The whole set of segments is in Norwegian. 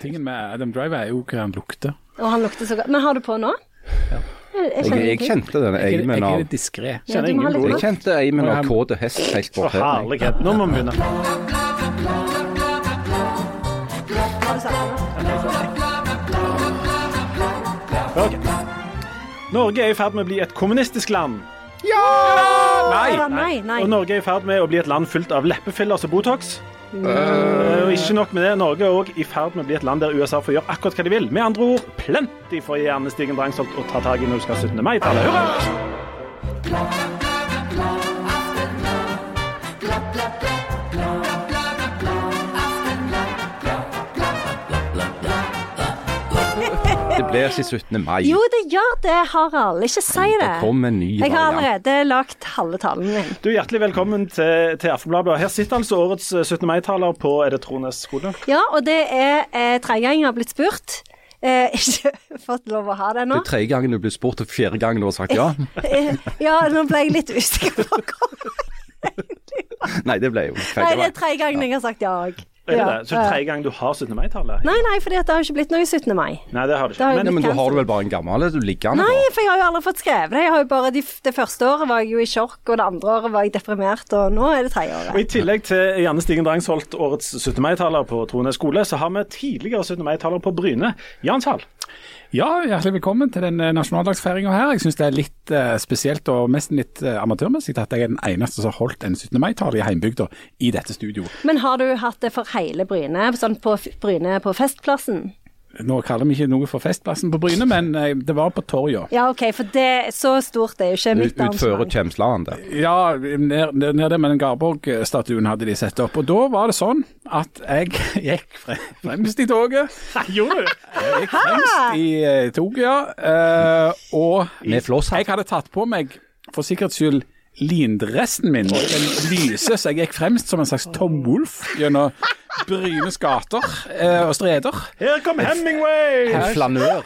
Tingen med Adam Driver er jo hva han lukter. Og han lukter så godt. Men har du på nå? Ja. Jeg, jeg Jeg, jeg kjente den Jeg, jeg, eimen jeg av er diskré. Ja, ha ingen litt. Jeg kjente eimen av kåte hest helt Å, bort her. herlighet. Nå må vi begynne. Norge er i ferd med å bli et kommunistisk land. Nei, nei, nei. Og Norge er i ferd med å bli et land fylt av leppefillers og Botox. Eh, og ikke nok med det, Norge er òg i ferd med å bli et land der USA får gjøre akkurat hva de vil. Med andre ord plenty for Gjerne Stigen Drangsholt å ta tak i når du skal ha 17. mai-tallet. Hurra! Blir ikke 17. mai. Jo, det gjør det, Harald. Ikke si det. Det kommer en ny Jeg har allerede lagt halve talen min. Du, Hjertelig velkommen til, til Aftenbladet. Her sitter altså årets eh, 17. mai-taler på er det Trones skole. Ja, og det er eh, tredje gang jeg har blitt spurt. Eh, ikke fått lov å ha det Det er tredje gangen du blir spurt, og fjerde gangen du har sagt ja. Eh, ja, nå ble jeg litt usikker på hva Nei, det ble jo Nei, feil. det er tredje gangen jeg har sagt ja òg. Er det det? Så det er tredje gang du har 17. mai-tallet? Nei, nei, for det har jo ikke blitt noe 17. mai. Nei, det har du Det har ikke. Men men da har du vel bare en gammel du liggende? Nei, for jeg har jo aldri fått skrevet det. Jeg har jo bare de, det første året var jeg jo i sjokk, og det andre året var jeg deprimert, og nå er det tredje og. I tillegg til Janne Stigen Drangsholt, årets 17. mai-taler på Trones skole, så har vi tidligere 17. mai-taler på Bryne. Jan Sahl. Ja, hjertelig velkommen til den eh, nasjonaldagsfeiringa her. Jeg syns det er litt eh, spesielt og nesten litt eh, amatørmessig at jeg er den eneste som har holdt en 17. mai-tale i heimbygda i dette studioet. Men har du hatt det for hele Bryne, sånn på Bryne på Festplassen? Nå kaller vi ikke noe for Festplassen på Bryne, men eh, det var på torget. Ja, OK, for det så stort det er jo ikke mitt Utfører. Kjemsland det. Ja, nede ned ned med den Garborg-statuen hadde de satt opp. Og da var det sånn at jeg gikk fremst i toget. Gjorde du? Jeg gikk fremst i eh, toget, ja. Eh, og Med flosshatt. jeg hadde tatt på meg, for sikkerhets skyld, lindressen min. Den lyser, så jeg gikk fremst som en slags Tom Wolf gjennom Brynes gater eh, og streder. Her kom Hemingway! En flanør.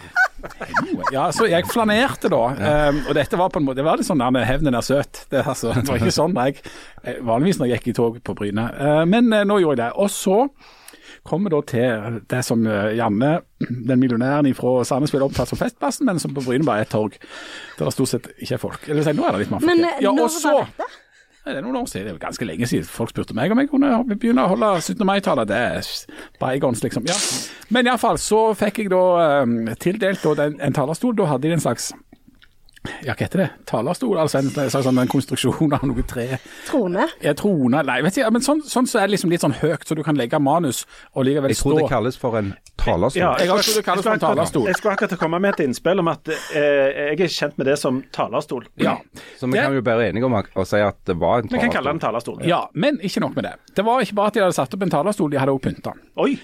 Ja, så jeg flanerte da. Um, og dette var på en måte Det var litt sånn der med hevnen er søt. Det, altså, det var ikke sånn jeg eh, vanligvis når jeg gikk i tog på Bryne. Uh, men uh, nå gjorde jeg det. Og så kommer da til det som eh, Janne, den millionæren fra Sandnes, ville opptatt som Festplassen, men som på Bryne bare er et torg der det stort sett ikke er folk. Eller si, nå er det litt mer folk. Men eh, ja, og når så, var dette? Nei, Det er noen år siden, det er jo ganske lenge siden folk spurte meg om jeg kunne begynne å holde 17. mai-tallet. Det er bygons, liksom. Ja. Men iallfall så fikk jeg da um, tildelt da, den, en talerstol. Da hadde de en slags ja, hva heter det? Talerstol? Altså en, sånn, en konstruksjon av noe tre. Trone? Ja, trone Nei, vet ikke, men sånn, sånn så er det liksom litt sånn høyt, så du kan legge manus og likevel stå. Jeg tror det kalles for en talerstol. Ja, Jeg jeg, jeg, en talerstol. Jeg skulle akkurat komme med et innspill om at eh, jeg er kjent med det som talerstol. Ja. Så vi Det- kan jo være enige om å å si at det var en talerstol. Vi kan kalle det en talerstol. ja, men ikke nok med det. Det var ikke bare at de hadde satt opp en talerstol, de hadde også pynta. Oi!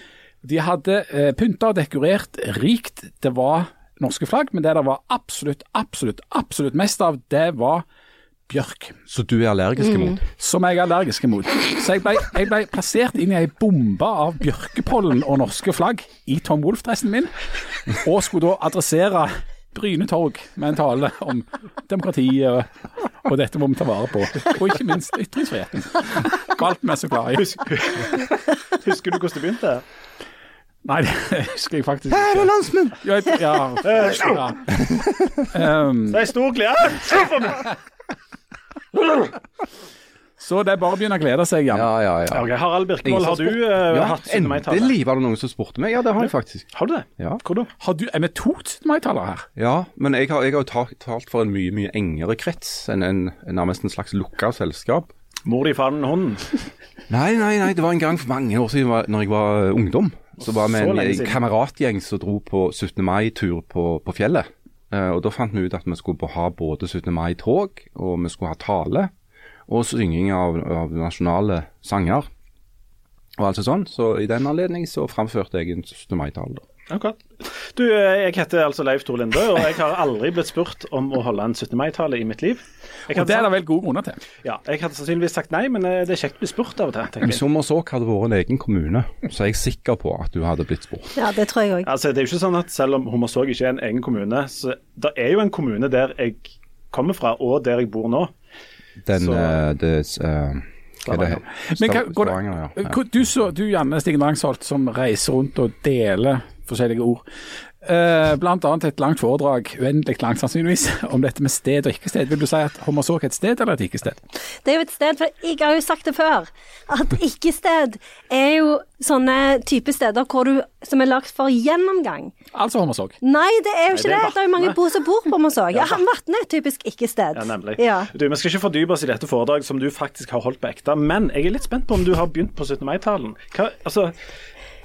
De hadde eh, pynta og dekorert rikt. Det var norske flagg, men det det var absolutt, absolutt, absolutt mest av, det var bjørk. Så du er allergisk imot? Som jeg er allergisk imot. Så jeg ble, jeg ble plassert inn i ei bombe av bjørkepollen og norske flagg i Tom Wolff-dressen min, og skulle da adressere Bryne torg med en tale om demokrati og, og dette må vi ta vare på. Og ikke minst ytringsfriheten. Alt vi er så glad i. Husker du hvordan det begynte? Nei, det husker jeg faktisk ikke. Ære landsmenn! Ja, ja, ja. Um, Så er stor glede! Se meg! så det er bare å begynne å glede seg, Jan. Ja, ja, ja. Okay, Harald Birkevold, har du uh, ja, hatt 17. mai-tale? Endelig var det noen som spurte meg. Ja, det har jeg faktisk. Har du det? Ja, Hvor da? Har du, er vi to 17. mai-tallere her? ja men jeg har, jeg har jo talt for en mye mye engere krets enn en, en nærmest en slags lukka selskap. Mor di fant hunden. Nei, nei, nei, det var en gang for mange år siden var- når jeg var ungdom. Så var vi en kameratgjeng som dro på 17. mai-tur på, på fjellet. Eh, og da fant vi ut at vi skulle ha både 17. mai-tog, og vi skulle ha tale, og synging av, av nasjonale sanger. Og alt sånn. Så i den anledning så framførte jeg en 17. mai-tale. da. Akkurat. Du, eh, jeg heter altså Leif Tor Linde, og jeg har aldri blitt spurt om å holde en 17. mai-tale i mitt liv. Og det er det vel gode grunner til. ja, jeg hadde sannsynligvis sagt nei, men eh, det er kjekt å bli spurt av og til. tenker jeg. Som hadde vært en egen kommune, så er jeg sikker på at du hadde blitt spurt. Ja, det tror jeg òg. Altså, det er jo ikke sånn at Selv om Hommersåk ikke er en egen kommune, så det er jo en kommune der jeg kommer fra, og der jeg bor nå. Den, Så- uh, det, uh Stavanger. Men hva, går det. Du, så, du Janne Stigen Rangsholt, som reiser rundt og deler forskjellige ord. Eh, blant annet et langt foredrag, uendelig langt sannsynligvis, om dette med sted og ikke-sted. Vil du si at Hommersåk er et sted eller et ikke-sted? Det er jo et sted, for jeg har jo sagt det før, at ikke-sted er jo sånne type steder hvor du, som er lagt for gjennomgang. Altså Hommersåk. Nei, det er jo ikke det det. er Det er jo mange bo som bor på Hommersåk. Ja, Vatne er et typisk ikke-sted. Ja, nemlig. Ja. Du, Vi skal ikke fordype oss i dette foredraget som du faktisk har holdt på ekte, men jeg er litt spent på om du har begynt på 17. mai-talen. Hva, altså,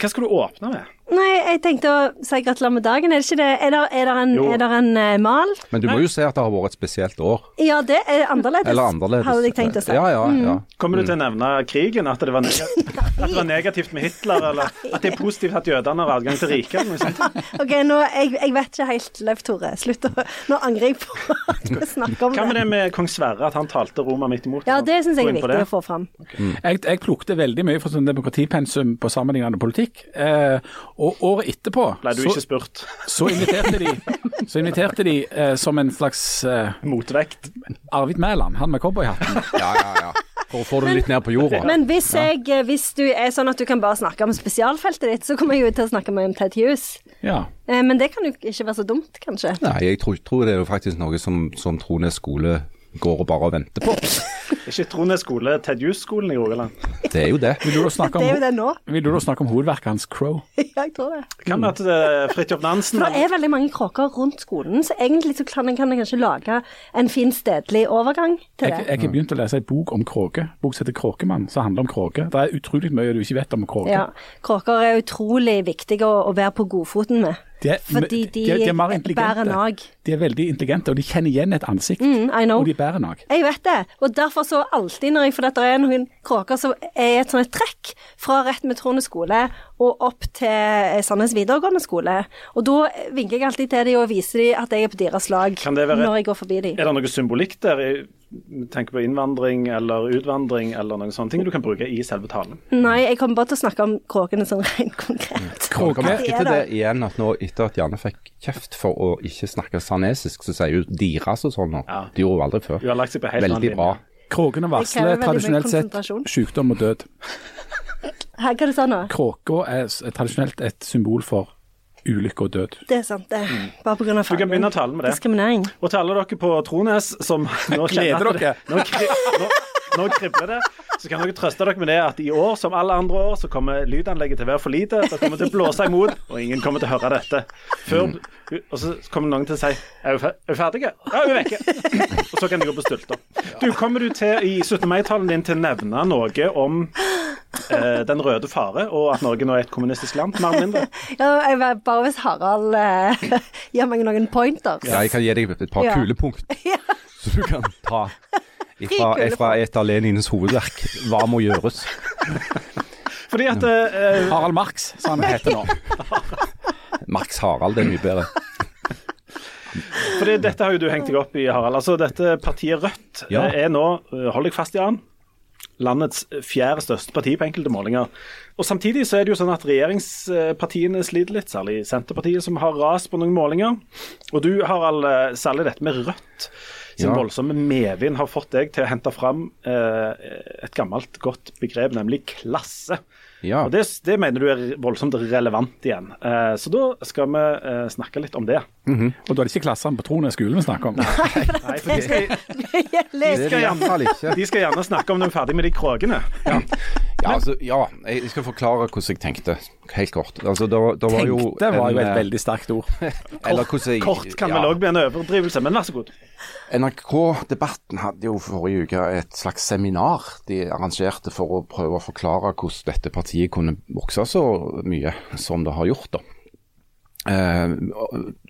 hva skal du åpne med? Nei, jeg tenkte å si gratulerer med dagen. Er det ikke det? Er det, er det en, er det en eh, mal? Men du må jo se at det har vært et spesielt år. Ja, det er annerledes, Eller annerledes. hadde jeg tenkt å si. Ja, ja, ja. Kommer du til å nevne krigen? At det var, neg at det var negativt med Hitler? Eller at det er positivt at jødene har adgang til riket? Ok, nå, jeg, jeg vet ikke helt, Leif Tore. Slutt å Nå angrer jeg på at vi snakker om Hva med det. det med kong Sverre, at han talte Roma midt imot? Ja, det syns jeg er viktig det. å få fram. Jeg, jeg plukte veldig mye fra sånn demokratipensum på sammenlignende politikk. Eh, og året etterpå Ble du så, ikke spurt? så inviterte de, så inviterte de eh, som en slags eh, Motvekt? Arvid Mæland, han med cowboyhatten. ja, ja, ja. For å få det litt ned på jorda. Men hvis, jeg, eh, hvis du er sånn at du kan bare snakke om spesialfeltet ditt, så kommer jeg jo til å snakke med om Ted Hughes. Ja. Eh, Men det kan jo ikke være så dumt, kanskje. Nei, jeg tror, tror det er jo faktisk noe som, som Trones skole går og bare venter på. Ikke Trondheim skole, Ted Hughes-skolen i Rogaland. Det er jo det. Vil du da snakke om, Det er jo det nå. Vil du da snakke om hovedverket hans, Crow? Ja, jeg tror det. Kan at uh, Fridtjof Nansen For det er veldig mange kråker rundt skolen, så egentlig så kan en kanskje lage en fin stedlig overgang til det. jeg har begynt å lese en bok om kråke. Bok som heter 'Kråkemann', som handler om kråke. Det er utrolig mye du ikke vet om kråke. Ja, Kråker er utrolig viktige å, å være på godfoten med. De er, Fordi de, de, de er mer bærer nag. De er veldig intelligente, og de kjenner igjen et ansikt. Mm. Og de bærer nag. Jeg vet det, og derfor så alltid når jeg For det er noen kråker som er et sånt trekk fra rett med Trone skole og opp til Sandnes videregående skole. Og da vinker jeg alltid til dem og viser dem at jeg er på deres lag være- når jeg går forbi dem. Er det noe symbolikk der? i- Tenker på innvandring eller utvandring eller noen sånne ting du kan bruke i selve talen? Nei, jeg kommer bare til å snakke om kråkene sånn rent konkret. Kråke. Kråke. Det er til det det. igjen at nå etter at Janne fikk kjeft for å ikke snakke sanesisk, så sier hun deres og sånn nå. Ja. Det gjorde hun aldri før. Du har lagt seg på helt Veldig bra. Kråkene varsler tradisjonelt sett sykdom og død. Hva er det sa nå? Kråka er tradisjonelt et symbol for ulykke og død. Det er sant, det. Bare pga. Mm. Du kan begynne å tale med det. Diskriminering. Og til alle dere på Trones som nå kjenner Gleder dere. nå, nå, nå kribler det, så kan dere trøste dere med det at i år, som alle andre år, så kommer lydanlegget til å være for lite. Det kommer til å blåse imot, og ingen kommer til å høre dette. Før, og så kommer noen til å si Er vi fer- er vi ferdige? Ja, vi er vekke. Og så kan de gå på stulter. Du, kommer du til i 17. mai-talen din til å nevne noe om eh, den røde fare, og at Norge nå er et kommunistisk land, mer eller mindre? Ja, jeg vet bare hvis Harald eh, gir meg noen pointers. Ja, jeg kan gi deg et par Ja. kulepunkt, så du kan ta ifra, ifra et av Lenins hovedverk. Hva må gjøres? Fordi at uh, Harald Marx, som han heter nå. Marx Harald, det er mye bedre. Fordi dette har jo du hengt deg opp i, Harald. Altså, dette partiet Rødt Ja. eh, er nå, eh, hold deg fast i han, landets fjerde største parti på enkelte målinger. Og Samtidig så er det jo sånn at regjeringspartiene sliter litt, særlig Senterpartiet, som har ras på noen målinger. Og du, Harald, særlig dette med Rødt sin Ja. voldsomme medvind har fått deg til å hente fram eh, et gammelt, godt begrep, nemlig klasse. Ja. Og det, det mener du er voldsomt relevant igjen. Eh, så da skal vi eh, snakke litt om det. Og da er det ikke klassene på Trones skole vi snakker om. Nei, for de skal, Det er skal gjerne. De skal gjerne snakke om når vi er ferdig med de kråkene. Ja. Ja, altså, ja, jeg skal forklare hvordan jeg tenkte, helt kort. Altså, det, det var jo Tenkte var jo et eh, veldig sterkt ord. Hvordan jeg Kort kan ja. vel òg bli en overdrivelse, men vær så god. NRK-debatten hadde jo forrige uke et slags seminar de arrangerte for å prøve å forklare hvordan dette partiet kunne vokse så mye som det har gjort. da. Eh,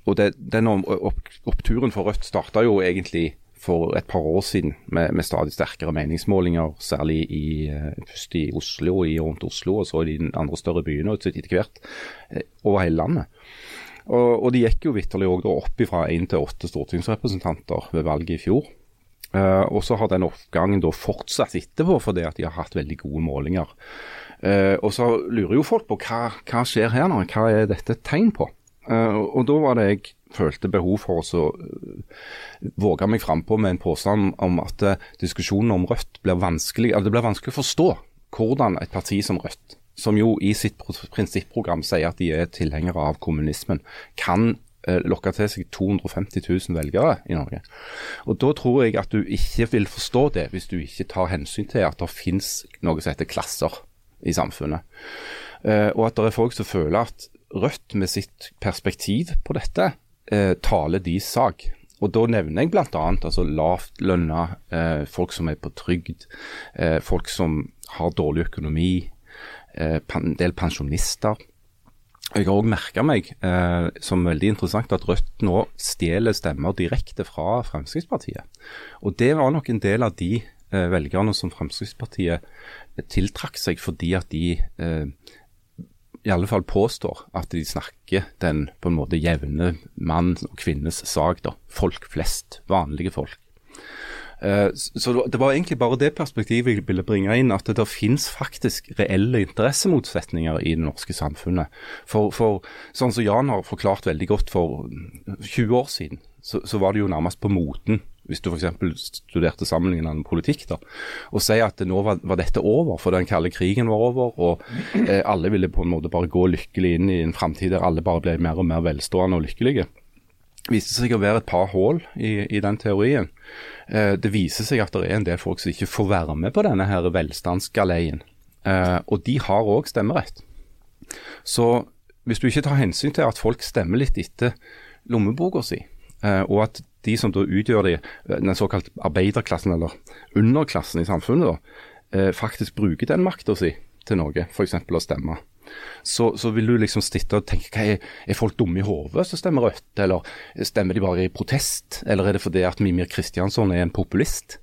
og- det, den opp, oppturen for Rødt starta jo egentlig for et par år siden med, med stadig sterkere meningsmålinger, særlig i, eh, først i Oslo, i rundt Oslo, og så i de andre større byene og etter hvert eh, over hele landet. Og, og de gikk jo vitterlig òg opp fra én til åtte stortingsrepresentanter ved valget i fjor. Uh, og så har den oppgangen da fortsatt etterpå fordi at de har hatt veldig gode målinger. Uh, og så lurer jo folk på hva, hva skjer her nå, hva er dette et tegn på? Uh, og da var det jeg følte behov for å uh, våge meg frampå med en påstand om at uh, diskusjonen om Rødt blir vanskelig, altså det blir vanskelig å forstå hvordan et parti som Rødt, som jo i sitt prinsipprogram sier at de er tilhengere av kommunismen, kan uh, lokke til seg 250 000 velgere i Norge. Og Da tror jeg at du ikke vil forstå det hvis du ikke tar hensyn til at det finnes noe som heter klasser i samfunnet. Og at det er folk som føler at Rødt med sitt perspektiv på dette eh, taler de sak. Og Da nevner jeg bl.a. Altså lavtlønna, eh, folk som er på trygd, eh, folk som har dårlig økonomi, eh, en del pensjonister. Jeg har òg merka meg, eh, som veldig interessant, at Rødt nå stjeler stemmer direkte fra Fremskrittspartiet. Og Det var nok en del av de eh, velgerne som Fremskrittspartiet tiltrakk seg fordi at de i alle fall påstår at de snakker den på en måte jevne mann og kvinnes sak. da, Folk flest, vanlige folk. Uh, så Det var egentlig bare det perspektivet jeg ville bringe inn, at det finnes faktisk reelle interessemotsetninger i det norske samfunnet. For, for sånn som Jan har forklart veldig godt for 20 år siden, så, så var det jo nærmest på moten hvis du f.eks. studerte sammenlignende politikk, da, og si at nå var, var, dette over, for den kalde krigen var over, og eh, alle ville på en måte bare gå lykkelig inn i en framtid der alle bare ble mer og mer velstående og lykkelige. Det viste seg å være et par hull i, i, den teorien. Eh, det viser seg at det er en del folk som ikke får være med på denne her velstandsgaleien. Eh, og de har òg stemmerett. Så hvis du ikke tar hensyn til at folk stemmer litt etter lommeboka si, eh, og at de som da utgjør de, den såkalte arbeiderklassen, eller underklassen i samfunnet, da, eh, faktisk bruker den makta si til noe, f.eks. å stemme. Så, så, vil du liksom sitte og tenke er, er folk dumme i hodet som stemmer Rødt, eller stemmer de bare i protest, eller er det fordi at Mimir Kristiansson er en populist?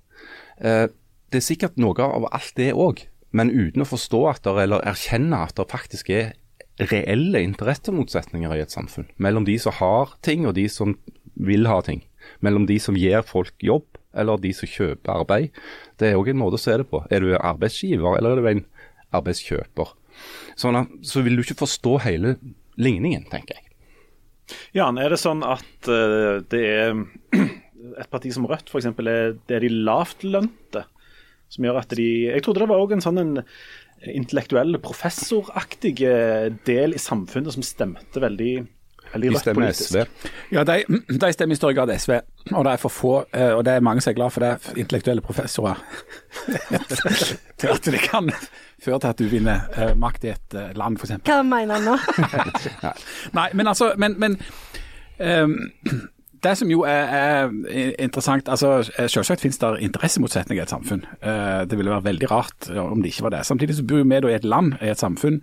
Eh, det er sikkert noe av alt det òg, men uten å forstå at der, eller erkjenne at det faktisk er reelle interessemotsetninger i et samfunn. Mellom de som har ting og de som vil ha ting mellom de som gir folk jobb, eller de som kjøper arbeid. Det er òg en måte å se det på. Er du arbeidsgiver, eller er du en arbeidskjøper? Sånn så vil du ikke forstå hele ligningen, tenker jeg. Jan, er det sånn at uh, det er et parti som Rødt f.eks. Er, det er de lavtlønte som gjør at de Jeg trodde det var òg en sånn en intellektuell, professoraktig del i samfunnet som stemte veldig de stemmer SV. Ja, de, de, stemmer i større grad SV. Og det er for få, eh, og det er mange som er glad for det, intellektuelle professorer. til at det kan føre til at du vinner uh, makt i et uh, land, f.eks. Hva mener han nå? Nei, men altså men, men um, det som jo er, er interessant, altså Selvsagt finnes det interessemotsetninger i et samfunn. Det ville være veldig rart om det ikke var det. Samtidig så bor vi i et land, i et samfunn,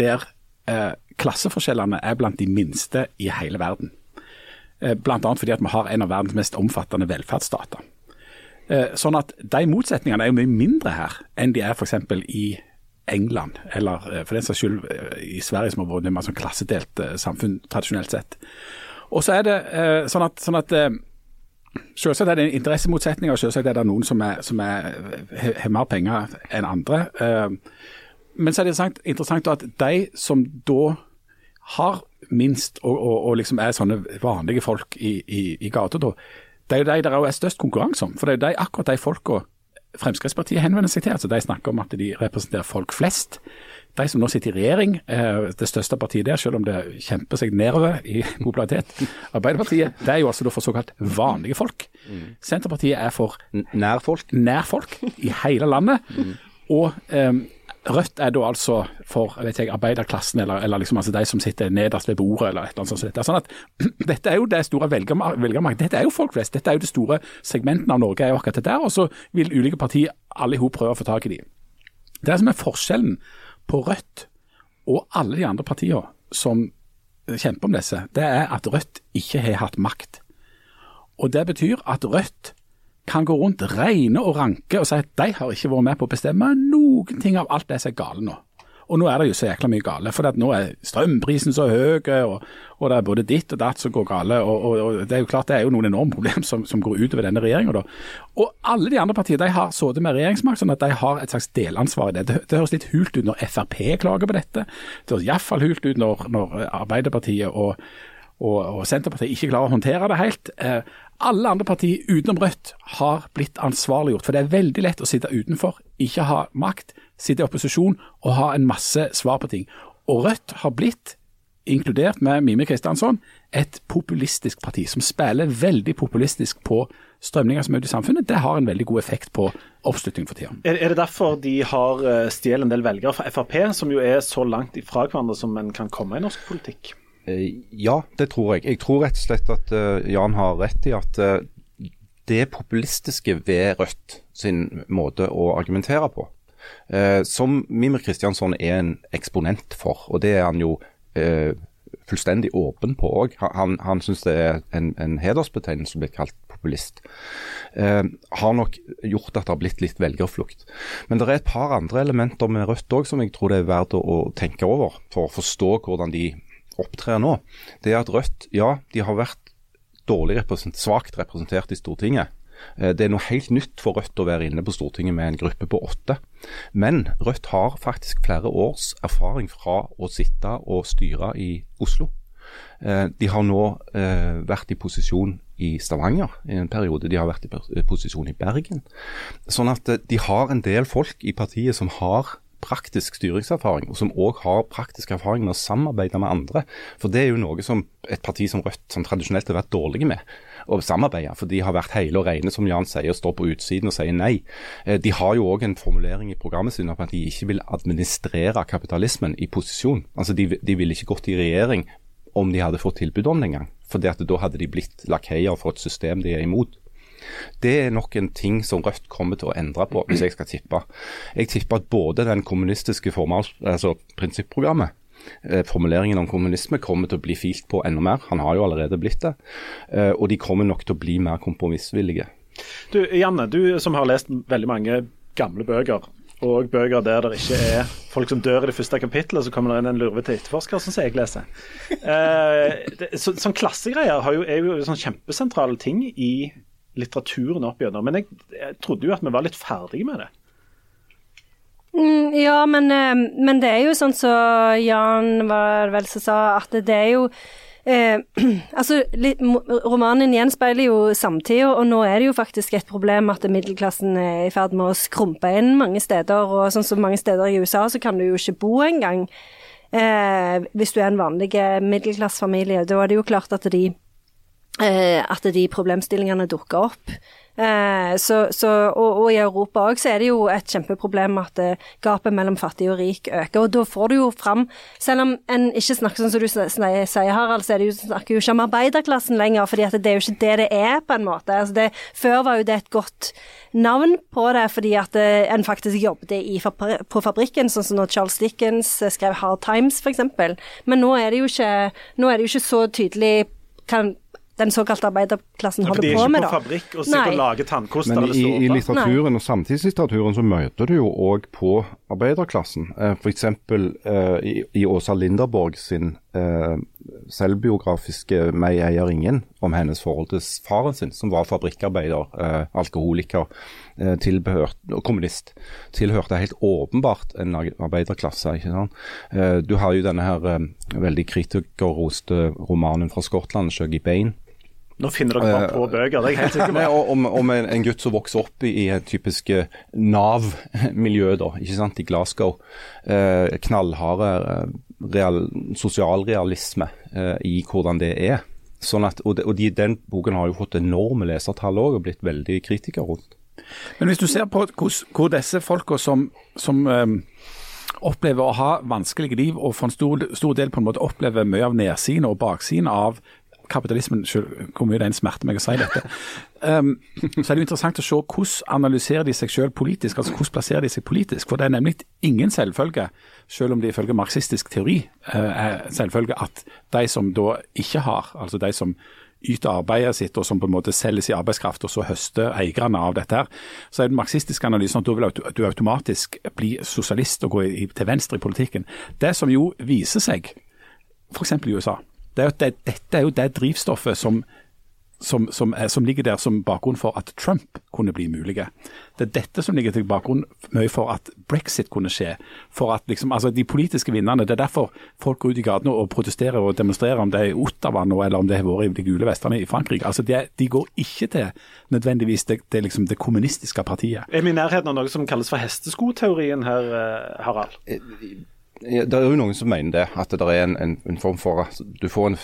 der uh, klasseforskjellene er blant de minste i hele verden. Eh, Bl.a. fordi at vi har en av verdens mest omfattende velferdsstater. Eh, sånn at de motsetningene er jo mye mindre her enn de er f.eks. i England, eller eh, for den saks skyld i Sverige, som har vært et sånn klassedelt samfunn tradisjonelt sett. Og så er det sånn at, sånn at Selvsagt er det interessemotsetninger, og selvsagt er det noen som, som er, har mer penger enn andre. Men så er det interessant, at de som da har minst, og, og, og liksom er sånne vanlige folk i, i, i gata, da, det er jo de der er størst konkurranse om. For det er jo de, akkurat de folka Fremskrittspartiet henvender seg til. altså De snakker om at de representerer folk flest. De som nå sitter i regjering, er det største partiet der, selv om det kjemper seg nedover i popularitet. Arbeiderpartiet det er jo altså for såkalt vanlige folk. Senterpartiet er for nærfolk nærfolk i hele landet. Og um, Rødt er da altså for jeg, arbeiderklassen, eller, eller liksom, altså de som sitter nederst ved bordet, eller et eller annet sånt. Det Sånn at, dette er jo det store velgermarkedet. Dette er jo folk flest. Dette er jo det store segmentet av Norge. er jo akkurat det der, Og så vil ulike partier alle i hop prøve å få tak i de. Det som er forskjellen på Rødt og alle de andre partiene som kjemper om disse, det er at Rødt ikke har hatt makt. Og Det betyr at Rødt kan gå rundt regne og ranke og si at de har ikke vært med på å bestemme noen ting av alt det som er gale nå. Og nå er det jo så jækla mye gale, for nå er strømprisen så høy, og, og, det er både ditt og datt som går gale. Og, og, og, Det er jo klart det er jo noen enorme problem som, som går utover denne regjeringa. Og alle de andre partiene de har sittet med regjeringsmakt, sånn at de har et slags delansvar i det. Det, det høres litt hult ut når Frp klager på dette. Det høres iallfall hult ut når, når Arbeiderpartiet og og, og Senterpartiet ikke klarer å håndtere det helt. Eh, alle andre partier utenom Rødt har blitt ansvarliggjort. For det er veldig lett å sitte utenfor, ikke ha makt, sitte i opposisjon og ha en masse svar på ting. Og Rødt har blitt, inkludert med Mime Kristiansson, et populistisk parti som spiller veldig populistisk på strømninger som er ute i samfunnet. Det har en veldig god effekt på oppslutning for tida. Er, det derfor de har uh, stjålet en del velgere fra Frp, som jo er så langt ifra hverandre som en kan komme i norsk politikk? Eh, ja, det tror jeg. Jeg tror rett og slett at uh, Jan har rett i at uh, det populistiske ved Rødt sin måte å argumentere på, som Mimir Kristiansson er en eksponent for, og det er han jo fullstendig åpen på òg. Han, han syns det er en, en hedersbetegnelse å bli kalt populist. Eh, har nok gjort at det har blitt litt velgerflukt. Men det er et par andre elementer med Rødt òg som jeg tror det er verdt å, å tenke over for å forstå hvordan de opptrer nå, det er at Rødt ja, de har vært dårlig represent, svakt representert i Stortinget. Eh, det er noe helt nytt for Rødt å være inne på Stortinget med en gruppe på åtte. Men Rødt har faktisk flere års erfaring fra å sitte og styre i Oslo. Eh, de har nå eh, vært i posisjon i Stavanger i en periode. De har vært i posisjon i Bergen. Sånn at de har en del folk i partiet som har praktisk styringserfaring, og som òg har praktisk erfaring med å samarbeide med andre. For det er jo noe som et parti som Rødt som tradisjonelt har vært dårlige med å samarbeide. For de har vært hele og rene, som Jan sier, og står på utsiden og sier nei. Eh, de har jo òg en formulering i programmet sitt om at de ikke vil administrere kapitalismen i posisjon. Altså De, de ville ikke gått i regjering om de hadde fått tilbud om det en gang. For da hadde de blitt lakeier for et system de er imot. Det er nok en ting som Rødt kommer til å endre på, hvis jeg skal tippe. Jeg tipper at både den kommunistiske formal, altså prinsipprogrammet, eh, formuleringen om kommunisme kommer til å bli filt på enda mer. Han har jo allerede blitt det. Eh, og de kommer nok til å bli mer kompromissvillige. Du Janne, du som har lest veldig mange gamle bøker, og bøker der det ikke er folk som dør i det første kapittelet, så kommer det inn en lurvete etterforsker, som jeg leser. Eh, det, så, sånn klassegreier jo, er jo sånn kjempesentrale ting i litteraturen opp gjennom. Men jeg, jeg, trodde jo at vi var litt ferdige med det. Mm, ja, men, eh, men, det er jo sånn som så Jan var vel som sa, at det er jo eh, altså, Romanen gjenspeiler jo samtida, og nå er det jo faktisk et problem at middelklassen er i ferd med å skrumpe inn mange steder. og sånn som Mange steder i USA så kan du jo ikke bo engang eh, hvis du er en vanlig middelklassefamilie. Da er det jo klart at de at de problemstillingene dukker opp. Eh, så, så, og, og, i Europa òg er det jo et kjempeproblem at eh, gapet mellom fattig og rik øker. Og da får du jo fram Selv om en ikke snakker sånn som du sier, Harald, så er det jo, snakker jo ikke om arbeiderklassen lenger. fordi at det er jo ikke det det er, på en måte. Altså det, før var jo det et godt navn på det, fordi at en faktisk jobbet i, på fabrikken, sånn som når Charles Dickens skrev Hard Times, f.eks. Men nå er det jo ikke, nå er det jo ikke så tydelig kan den såkalte arbeiderklassen holder på med. De er ikke på fabrikk og sitter og lager tannkoster. Men i, i litteraturen Nei. og samtidslitteraturen så møter du jo òg på arbeiderklassen. Eh, F.eks. Eh, i, i Åsa Linderborg sin eh, selvbiografiske 'Meg eier ingen' om hennes forhold til faren sin, som var fabrikkarbeider, eh, alkoholiker, eh, tilbehørt, kommunist. Tilhørte helt åpenbart en arbeiderklasse. ikke sant? Eh, du har jo denne her eh, veldig kritikerroste romanen fra Skottland, 'Shuggy Bain'. Nå finner dere bare på eh, bøker, det er jeg helt sikker på. om, om en, en, gutt som vokser opp i, i et typisk eh, Nav-miljø da, ikke sant, i Glasgow. Eh, knallharde eh, real, sosialrealisme eh, i hvordan det er. Sånn at, og, de, og de, Den boken har jo fått enorme lesertall òg, og blitt veldig kritiker rundt. Men hvis du ser på hvor disse folka som, som um opplever å ha vanskelige liv, og for en stor, stor, del på en måte opplever mye av nedsiden og baksiden av kapitalismen, selv, hvor mye det en smerter meg å si dette, um, så er det jo interessant å se hvordan analyserer de seg selv politisk, altså hvordan plasserer de seg politisk. For det er nemlig ingen selvfølge, selv om det ifølge marxistisk teori uh, er selvfølge, at de som da ikke har, altså de som yter arbeidet sitt og som på en måte selges i arbeidskraft, og så høster eierne av dette. her, Så er den marxistiske analysen at da vil du automatisk bli sosialist og gå til venstre i politikken. Det som jo viser seg, f.eks. i USA, det er det, dette er jo det drivstoffet som som, som, er, som ligger der som bakgrunn for at Trump kunne bli mulig. Det er dette som ligger til bakgrunn mye for at brexit kunne skje. For at liksom, altså De politiske vinnerne. Det er derfor folk går ut i gatene og protesterer og demonstrerer, om det er i Ottawa nå eller om det har vært i de gule vestene i Frankrike. Altså De, de går ikke til nødvendigvis det, det, liksom det kommunistiske partiet. Er vi i nærheten av noe som kalles for hesteskoteorien her, eh, Harald? Det er jo noen som mener det, at det er en, en, en form for at du får en,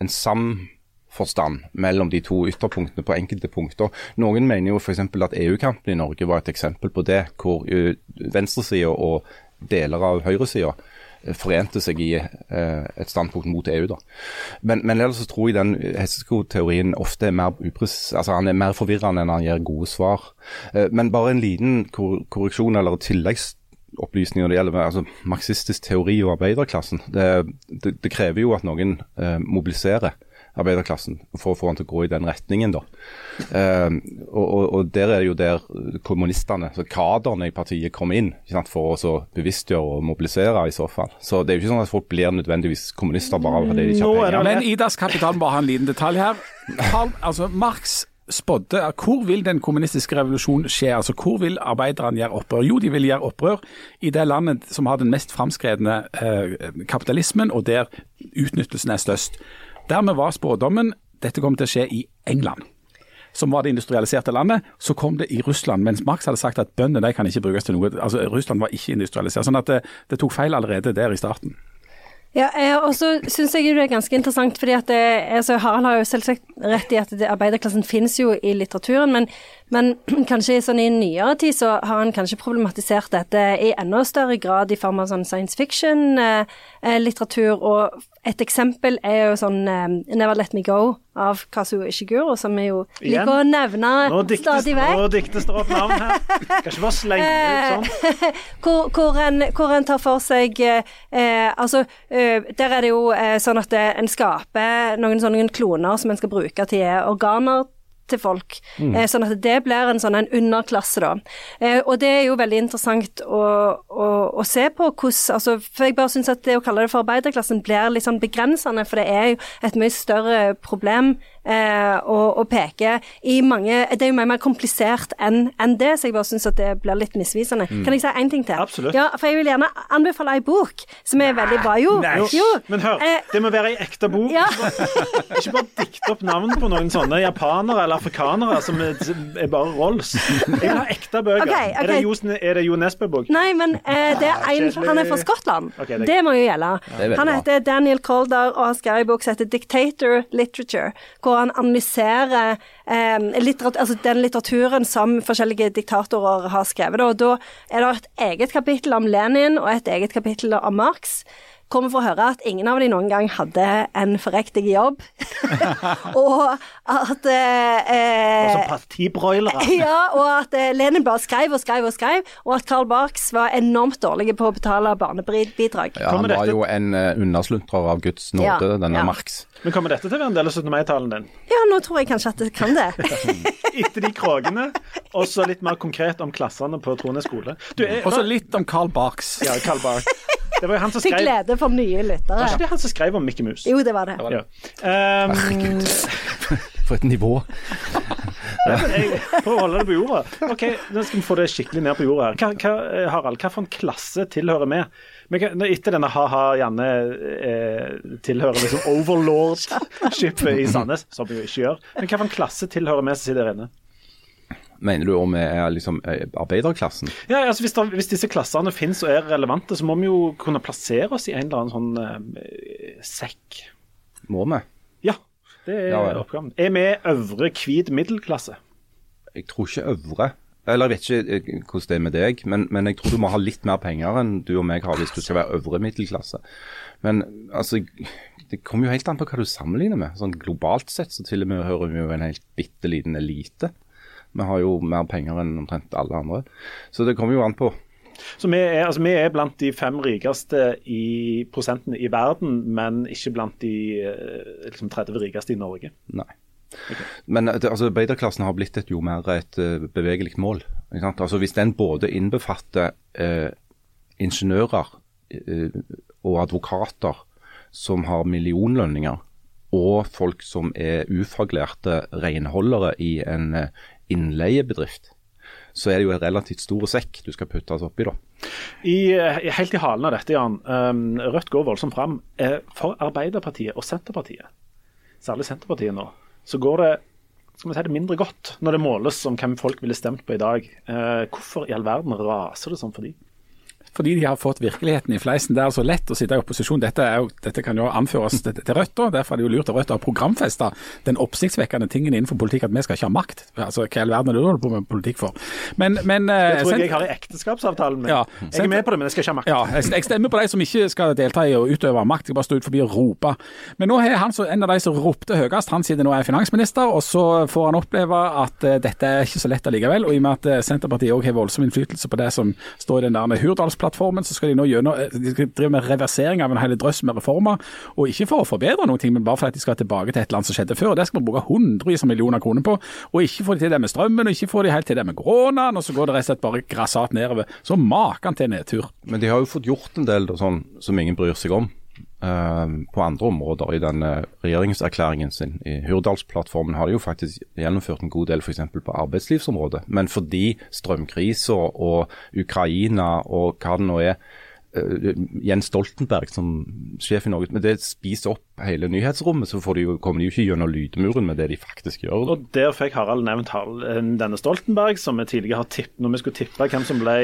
en samforstand mellom de to ytterpunktene på enkelte punkter. Noen mener jo f.eks. at EU-kampen i Norge var et eksempel på det, hvor uh, venstresida og deler av høyresida forente seg i eh, et standpunkt mot EU. da. Men, men ellers så tror jeg den hesteskoteorien ofte er mer upres, altså han er mer forvirrende enn han gir gode svar. Eh, men bare en liten korreksjon eller tilleggsopplysning når det gjelder altså, marxistisk teori og arbeiderklassen. Det, det, det krever jo at noen eh, mobiliserer arbeiderklassen for å få han til å gå i den retningen. da. Eh, og, og, og, Der er det jo der kommunistene, så kaderne i partiet, kommer inn sant, for å så bevisstgjøre og mobilisere i så fall. Så Det er jo ikke sånn at folk blir nødvendigvis kommunister bare fordi de ikke har penger. Men Idas Kapital bare ha en liten detalj her. Karl, altså Marx spådde hvor vil den kommunistiske revolusjonen skje? Altså Hvor vil arbeiderne gjøre opprør? Jo, de vil gjøre opprør i det landet som har den mest framskredne eh, kapitalismen, og der utnyttelsen er størst. Dermed var spådommen dette kom til å skje i England, som var det industrialiserte landet. Så kom det i Russland, mens Marx hadde sagt at bøndene kan ikke brukes til noe. Altså Russland var ikke industrialisert. sånn at det, det tok feil allerede der i starten. Ja, og så syns jeg det er ganske interessant, fordi at det, altså Harald har jo selvsagt rett i at det, arbeiderklassen finnes jo i litteraturen, men, men kanskje sånn i nyere tid så har han kanskje problematisert dette i enda større grad i form av sånn science fiction-litteratur. Eh, og et eksempel er jo sånn um, 'Never Let Me Go' av Kazuo Ishiguro, som vi jo liker å nevne nå diktes, stadig vekk. Nå diktes det opp navn her. Kan ikke bare slenge ut sånn. hvor, hvor, en, hvor en tar for seg eh, Altså, eh, der er det jo eh, sånn at en skaper noen sånne kloner som en skal bruke til organer til folk. Mm. Eh, sånn at det blir en sånn en underklasse, da. Eh, og det er jo veldig interessant å, å, å se på hvordan altså, For jeg bare syns at det å kalle det for arbeiderklassen blir litt sånn begrensende, for det er jo et mye større problem og, og peke i mange Det er jo mye mer komplisert enn en det, så jeg bare syns at det blir litt misvisende. Mm. Kan jeg si én ting til? Absolutt. Ja, for jeg vil gjerne anbefale ei bok som er veldig bra. Jo. Nei. jo. Men hør, eh, det må være ei ekte bok. Ja. Ikke bare dikte opp navn på noen sånne japanere eller afrikanere som er, er bare Rolls. Jeg vil ha ekte bøker. Okay, okay. Er det Jo, er det jo Nesbø-bok? Nei, men eh, det er en, han er fra Skottland. Okay, det, det, må jo gjelde. Han heter Daniel Calder og har skrevet en bok som heter 'Dictator Literature', hvor han analyserer eh, litteratur, altså den litteraturen som forskjellige diktatorer har skrevet. Og da er det et eget kapittel om Lenin og et eget kapittel om Marx kommer for å høre at ingen av de noen gang hadde en forriktig jobb. og at eh, Altså partibroilere. ja, og at eh, Lenin bare skrev og skrev og skrev, og at Karl Barks var enormt dårlig på å betale barnebidrag. Ja, han var jo en uh, undersluntrer av Guds nåde, Ja, denne ja. Marx. Men kommer dette til å være en del av 17. mai-talen din? Ja, nå tror jeg kanskje at det kan det. Etter de krogene, og så litt mer konkret om klassene på Trone skole. Og så litt om Carl Barks. Ja, Karl Bark. Det var jo han som Til glede for nye lyttere. Var ikke det han som skrev om Mickey Mus? Jo, det var det. Ja. Um, For et nivå. jeg prøver å holde det på jorda. Ok, Nå skal vi få det skikkelig ned på jorda. her. Hva, hva, Harald, hva for en klasse tilhører vi? Etter denne ha-ha Janne eh, tilhører liksom overlord-skipet i Sandnes, som vi jo ikke gjør. Men hva for en klasse tilhører vi som sitter her inne? Mener du om vi er liksom eh, arbeiderklassen? Ja, altså hvis, det, hvis disse klassene finnes og er relevante, så må vi jo kunne plassere oss i en eller annen sånn eh, sekk. Må vi? Ja, det er Ja, ja. oppgaven. Er vi øvre hvit middelklasse? Jeg tror ikke øvre. Eller jeg vet ikke eh, hvordan det er med deg, men, men jeg tror du må ha litt mer penger enn du og meg har hvis du skal være øvre middelklasse. Men altså, det kommer jo helt an på hva du sammenligner med. Sånn Globalt sett så til og med hører vi jo en helt bitte liten elite. Vi har jo mer penger enn omtrent alle andre. Så det kommer jo an på. Så vi er, altså, vi er blant de fem rikeste i prosentene i verden, men ikke blant de eh, liksom 30 rikeste i Norge. Nei. Men eh, altså, arbeiderklassen har blitt et jo mer et uh, bevegelig mål. Altså, hvis den både innbefatter eh, ingeniører eh, og advokater som har millionlønninger, og folk som er ufaglærte renholdere i en eh, innleiebedrift, så er det jo en relativt stor sekk du skal putte oss oppi, da. I, eh, helt i halen av dette, Jan. Um, Rødt går voldsomt fram. Eh, for Arbeiderpartiet og Senterpartiet, særlig Senterpartiet nå, så går det skal vi si det mindre godt når det måles om hvem folk ville stemt på i dag. Eh, hvorfor i all verden raser det sånn for de? Fordi de har fått virkeligheten i fleisen. Det er altså lett å sitte i opposisjon. Dette, jo, dette kan jo anføres til, til Rødt. Derfor er det jo lurt av Rødt å ha programfesta den oppsiktsvekkende tingen innenfor politikk at vi skal ikke ha makt. Altså, Hva i all verden er det du holder på med politikk for? Men, men, det eh, tror jeg jeg har i ekteskapsavtalen min. Ja, jeg er med på det, men jeg skal ikke ha makt. Ja, jeg, jeg stemmer på de som ikke skal delta i å utøve makt, jeg bare stå ut forbi og rope. Men nå er han så, en av de som ropte høyest, han sitter nå er finansminister, og så får han oppleve at uh, dette er ikke så lett allikevel. Og i og med at uh, Senterpartiet òg har voldsom innflytelse på det som står i den der Hurdalsplattformen, så skal de nå gjennom, de skal drive med reversering av en hel drøss med reformer. Og ikke for å forbedre noen ting, men bare for at de skal tilbake til et land som skjedde før. Det skal vi bruke hundrevis av millioner kroner på. Og ikke få de til det med strømmen, og ikke få de helt til det med koronaen, og så går det rett og slett bare grassat nedover. Så maken til nedtur. Men de har jo fått gjort en del da, sånn som ingen bryr seg om. Eh, på andre områder i den eh, regjeringserklæringen sin. I Hurdalsplattformen har de jo faktisk gjennomført en god del f.eks. på arbeidslivsområdet. Men fordi strømkrisa og Ukraina og hva det nå er, eh, Jens Stoltenberg som sjef i Norge, men det spiser opp hele nyhetsrommet, så får de jo, kommer de jo ikke gjennom lydmuren med det de faktisk gjør. Og Der fikk Harald nevnt Harald, denne Stoltenberg, som vi tidligere har tippet når vi skulle tippe hvem som ble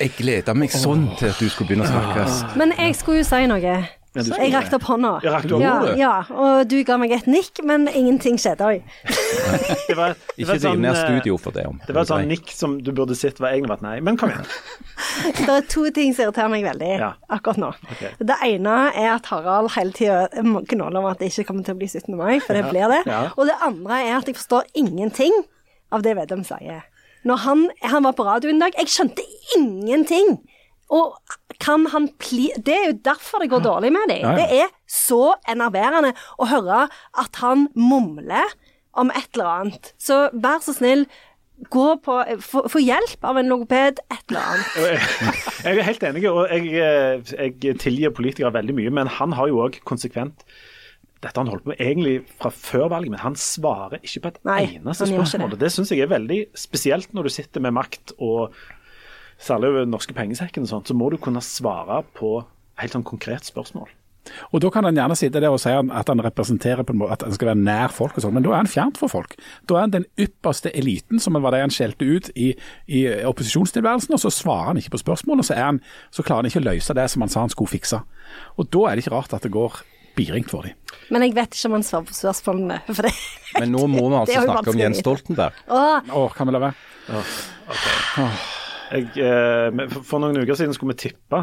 Jeg gleder meg sånn til at du skulle begynne å snakke. Men jeg skulle jo si noe. Skulle Jeg rakte opp hånda. Ja, rakte opp ja, ja, og du ga meg et nikk, men ingenting skjedde òg. Det var, det var Ikke sånn, ned eh, studio for det. om. Det var et sånt nikk som du burde sett var egentlig vært nei. Men kom igjen. Det er to ting som irriterer meg veldig Ja. akkurat nå. Okay. Det ene er at Harald hele tida gnåler om at det ikke kommer til å bli 17. mai, for det blir det. Ja. Og det andre er at jeg forstår ingenting av det Vedum sier. Når han, han var på radio en dag, jeg skjønte ingenting. Og kan han pli... Det er jo derfor det går dårlig med dem. Ja, ja. Det er så enerverende å høre at han mumler om et eller annet. Så vær så snill, gå på Få hjelp av en logoped, et eller annet. Jeg er helt enig, og jeg, eh, jeg tilgir politikere veldig mye, men han har jo òg konsekvent dette han holdt på med egentlig fra før valget, men han svarer ikke på et Nei, eneste spørsmål. det. Det syns jeg er veldig spesielt når du sitter med makt, og særlig over den norske pengesekken og sånt, så må du kunne svare på helt sånn konkret spørsmål. Og Da kan han gjerne sitte der og si at han representerer på en måte, at han skal være nær folk, og sånn, men da er han fjernt for folk. Da er han den ypperste eliten, som var det han skjelte ut i, i opposisjonstilværelsen, og så svarer han ikke på spørsmål, og så, er han, så klarer han ikke å løse det som han sa han skulle fikse. Og Da er det ikke rart at det går biringt for dem. Men jeg vet ikke om han svarer på spørsmålene. For det. Men nå må vi altså snakke om. Jens Stoltenberg. Åh, Åh, kan vi la være? Åh, okay. men for- for noen uker siden skulle vi tippe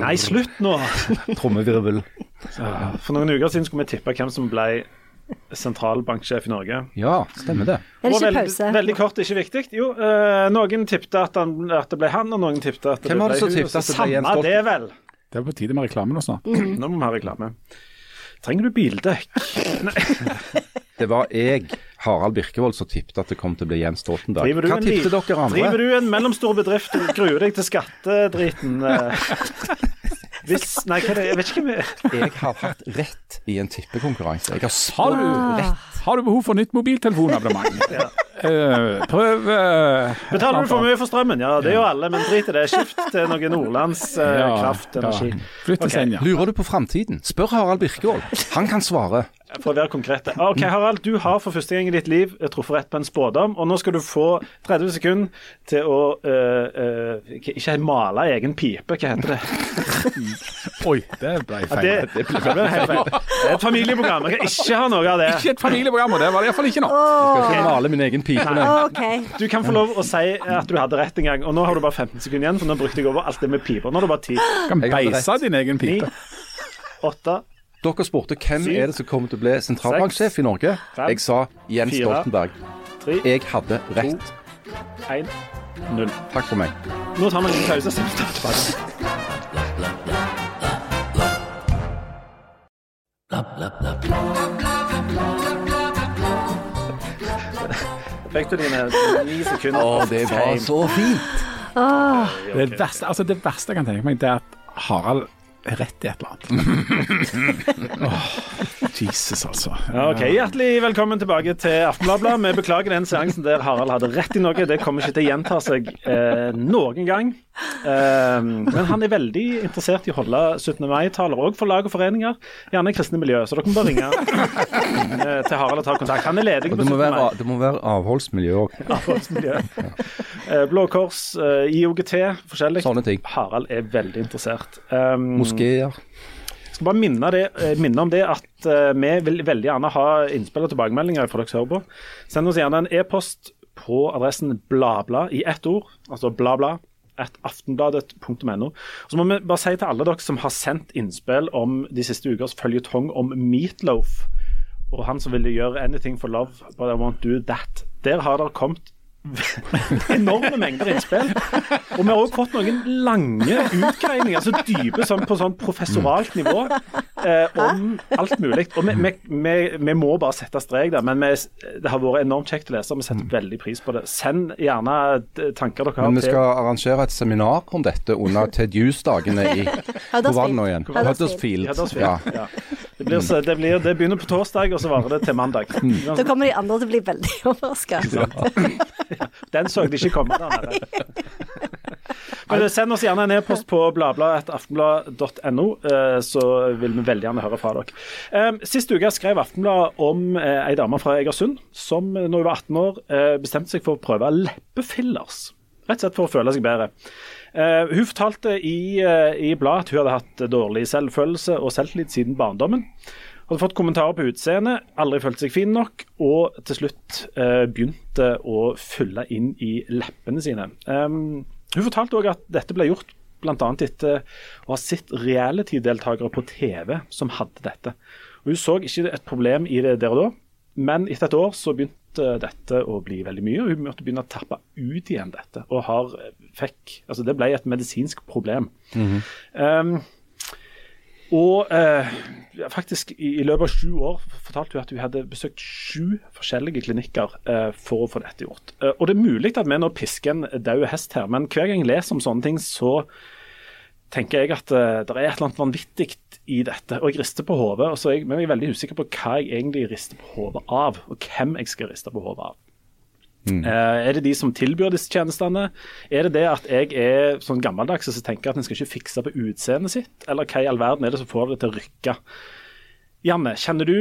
Nei, slutt nå! Trommevirvel. For noen uker siden skulle vi tippe hvem som ble sentralbanksjef i Norge. Ja, stemmer det. er det ikke veldig, pause? veldig kort, ikke viktig. Jo, eh, noen tippte at, han, at det ble han, og noen tippte at det Hvem var ble det som hun. tippte at det ble Jens Samme det, vel. Det er på tide med reklame nå snart. Nå må vi ha reklame. Trenger du bildekk? Det var jeg, Harald Birkevold, som tippet at det kom til å bli Jens Stoltenberg. Hva tippet dere andre? Driver du en mellomstor bedrift og gruer deg til skattedriten? eh? Hvis Nei, hva er det? Jeg vet ikke hva vi Jeg har hatt rett i en tippekonkurranse. Jeg har Har du, rett. har du behov for nytt mobiltelefonabonnement? Eh, prøv uh, Betaler du for mye for strømmen? Ja, det gjør alle, men drit i det. Skift til noe Nordlands uh, Ja, kraftenergi. ja. Flytt til Ok. Senja. Lurer du på framtiden? Spør Harald Birkevold. Han kan svare. For å være konkrete. OK, Harald. Du har for første gang i ditt liv eh, truffet rett på en spådom, og nå skal du få 30 sekunder til å uh, uh, Ikke male egen pipe, hva heter det? Oi, det ble Ja, feil. det, det ble feil. Det er et familieprogram. Jeg kan ikke ha noe av det. Ikke et familieprogram, og det var det iallfall ikke nå. Jeg skal ikke male min egen pipe. nei. Okay. Du kan få lov å si at du hadde rett en gang, og nå har du bare 15 sekunder igjen, for nå brukte jeg over alt det med piper. Nå er det bare 10, Du kan beise din egen 9, pipe. 8, Dere spurte hvem Syv. er det som kommer til å bli sentralbanksjef i Norge. Fem. Jeg sa Jens Fire. Stoltenberg. Tre, Jeg hadde rett. 1, 0. Takk for meg. Nå tar vi en liten pause. Fikk du dine ni sekunder? Å, det var så fint. Det verste, altså det verste jeg kan tenke meg, det er at Harald rett i et eller annet. Jesus, altså. Ja, ok, Hjertelig velkommen tilbake til Aftenbladet. Vi beklager den seansen der Harald hadde rett i noe. Det kommer ikke til å gjenta seg eh, noen gang. Eh, men han er veldig interessert i å holde 17. mai-taler òg for lag og foreninger. Gjerne kristne miljø, så dere må bare ringe eh, til Harald og ta kontakt. Han er ledig på 17. være, mai. det må være avholdsmiljø òg. Avholdsmiljø. Eh, Blå Kors, eh, IOGT, forskjellig. Sånne ting. Harald er veldig interessert. Um, Moskeer. Skal bare minne, det, eh, minne om det at eh, vi vil veldig gjerne ha innspill og tilbakemeldinger fra dere hører på. Send oss gjerne en e-post på adressen blabla i ett ord, altså blabla at aftenbladet.no. Så må vi bare si til alle dere som har sendt innspill om de siste ukers føljetong om Meatloaf, og han som ville gjøre 'Anything for love, but I won't do that'. Der har det kommet enorme mengder innspill. Og vi har òg fått noen lange utgreininger, så dype sånn, på sånn professoralt nivå, eh, om alt mulig. Og vi, vi, vi, vi må bare sette strek der, men vi, det har vært enormt kjekt å lese, og vi setter veldig pris på det. Send gjerne eh, tanker dere har. Men vi til- skal arrangere et seminar om dette under Ted Hughes-dagene i det igjen? Huddersfield. Ja. Ja. Det, blir, så- det, blir, det begynner på torsdag, og så varer det til mandag. Da kommer de andre til å bli veldig overraska. Den så de ikke komme. Men Send oss gjerne en e-post på bladbladet.aftenblad.no, eh, så vil vi veldig gjerne høre fra dere. Eh, Sist uke skrev Aftenbladet om eh, ei dame fra Egersund som eh, når hun var 18 år eh, bestemte seg for å prøve leppefillers. Rett og slett for å føle seg bedre. Eh, hun fortalte i, eh, i bladet at hun hadde hatt dårlig selvfølelse og selvtillit siden barndommen. Hadde fått kommentarer på utseendet, aldri følt seg fin nok, og til slutt eh, begynte å fylle inn i leppene sine. Um, hun fortalte òg at dette ble gjort bl.a. etter å ha sett reality-deltakere på TV som hadde dette. Og Hun så ikke et problem i det der og da, men etter et år så begynte dette å bli veldig mye, og hun måtte begynne å tappe ut igjen dette. og har, fikk, altså Det ble et medisinsk problem. Um, og eh, faktisk i, i løpet av sju år fortalte hun at hun hadde besøkt sju forskjellige klinikker eh, for å få dette gjort. Eh, og det er mulig at vi nå pisker en død hest her, men hver gang jeg leser om sånne ting, så tenker jeg at eh, det er et eller annet vanvittig i dette. Og jeg rister på hodet, men jeg er veldig usikker på hva jeg egentlig rister på hodet av, og hvem jeg skal riste på hodet av. Eh, er det de som tilbyr disse tjenestene? Er det det at jeg er sånn gammeldags og så tenker at en skal ikke fikse på utseendet sitt? Eller hva i all verden er det som får det til å rykke? Janne, kjenner du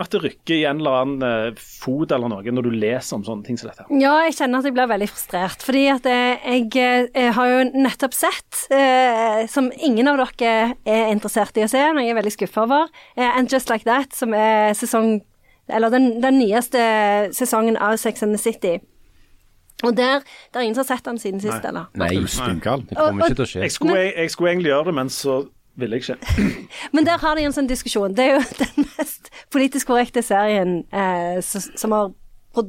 at det rykker i en eller annen eh, fot eller noe når du leser om sånne ting som dette? Ja, jeg kjenner at jeg blir veldig frustrert. Fordi at jeg, jeg, eh, har jo nettopp sett, eh, som ingen av dere er interessert i å se, noe jeg er veldig skuffa over, eh, And Just Like That, som er sesong Eller den, den nyeste sesongen av Sex and the City. Og der, det er ingen som har sett den siden sist, eller? Nei, spinngal? det kommer ikke til å skje. Jeg skulle, jeg, jeg skulle egentlig gjøre det, men så ville jeg ikke. Men der har de en sånn diskusjon. Det er jo den mest politisk korrekte serien eh, som, som har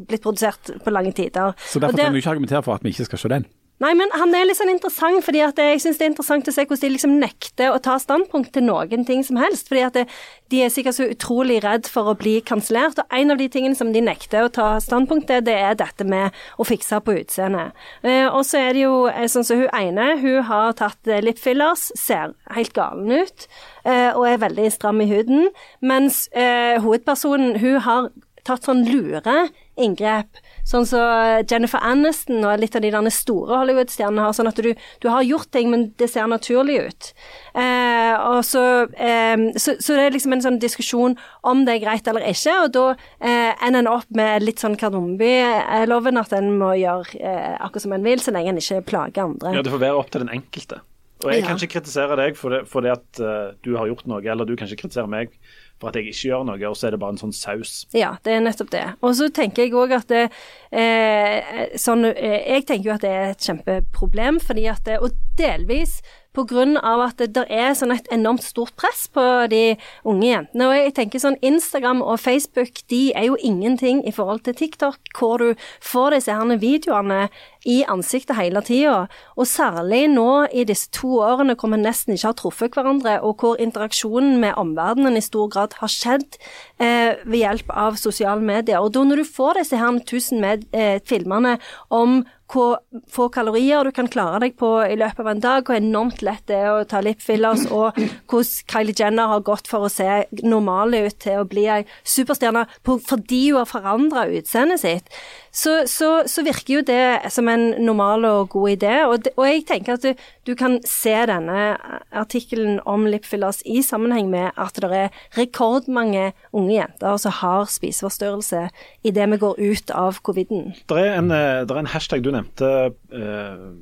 blitt produsert på lange tider. Så derfor Og der- kan du ikke argumentere for at vi ikke skal se den. Nei, men han er litt sånn interessant, fordi at jeg syns det er interessant å se hvordan de liksom nekter å ta standpunkt til noen ting som helst. Fordi at de er sikkert så utrolig redd for å bli kansellert. Og en av de tingene som de nekter å ta standpunkt til, det er dette med å fikse på utseendet. Eh, og så er det jo eh, sånn som hun ene, hun har tatt eh, lip fillers, ser helt galen ut og er veldig stram i huden. Mens hovedpersonen, hun har tatt sånn lure inngrep. Sånn som Jennifer Aniston og litt av de der store Hollywood-stjernene har. Sånn at du, du har gjort ting, men det ser naturlig ut. Eh, så, eh, så, så det er liksom en sånn diskusjon om det er greit eller ikke. Og da eh, ender en opp med litt sånn Kardemommeby-loven, at en må gjøre eh, akkurat som en vil, så lenge en ikke plager andre. Ja, Det får være opp til den enkelte. Og jeg Ja. kan ikke kritisere deg for det, for det at uh, du har gjort noe, eller du kan ikke kritisere meg for at jeg ikke gjør noe, og så er det bare en sånn saus. Ja, det er nettopp det. Og så tenker jeg òg at det, eh, sånn, eh, Jeg tenker jo at det er et kjempeproblem, fordi at det, og delvis av at det, er sånn et enormt stort press på de unge jentene. Og jeg tenker sånn Instagram og Facebook de er jo ingenting i forhold til TikTok, hvor du får disse her videoene i ansiktet hele tida. Og særlig nå i disse to årene hvor vi nesten ikke har truffet hverandre, og hvor interaksjonen med omverdenen i stor grad har skjedd eh, ved hjelp av sosiale medier. Og da når du får disse her tusen med, eh, filmene om hvor få kalorier du kan klare deg på i løpet av en dag, hvor enormt lett det er å ta lipfillers, og hvordan Kylie Jenner har gått for å se normal ut til å bli ei superstjerne fordi hun har forandra utseendet sitt, så, så, så, virker jo det som en normal og god idé. Og, det, og jeg tenker at du, du, kan se denne artikkelen om lipfillers i sammenheng med at det er rekordmange unge jenter som har spiseforstyrrelse idet vi går ut av coviden. Det er en, eh, det er en hashtag du nevnte. Uh,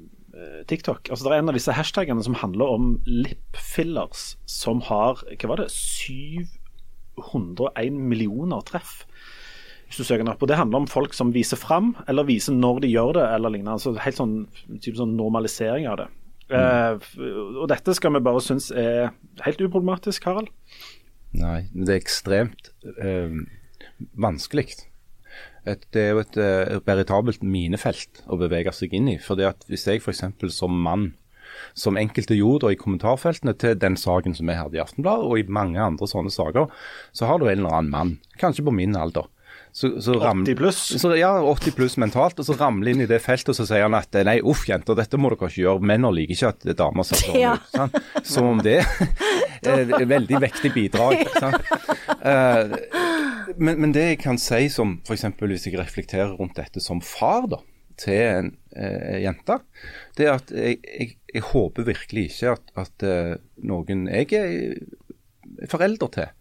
TikTok. Altså, det er en av disse hashtagene som handler om lipfillers, som har hva var det, 701 millioner treff hvis du søker den opp. Og Det handler om folk som viser fram, eller viser når de gjør det, eller lignende. Altså helt sånn, sånn normalisering av det. Mm. Uh, og dette skal vi bare synes er helt uproblematisk, Harald? Nei, det er ekstremt uh, vanskelig. Et, det er jo et uh, veritabelt minefelt å bevege seg inn i. fordi at Hvis jeg f.eks. som mann, som enkelte gjorde i kommentarfeltene til den saken som vi hadde i Aftenbladet, og i mange andre sånne saker, så har du en eller annen mann, kanskje på min alder, så, så 80 pluss? Så, ja, 80 pluss mentalt. Og så ramler inn i det feltet og så sier han at nei, uff jenter, dette må dere ikke gjøre. Menn liker ikke at damer ser sånn ja. ut. Sant? Som om det er et veldig vektig bidrag. Sant? Uh, men, men, det jeg kan si som f.eks. hvis jeg reflekterer rundt dette som far da, til en eh, jente, det er at jeg, jeg, jeg håper virkelig ikke at, at uh, noen jeg er forelder til,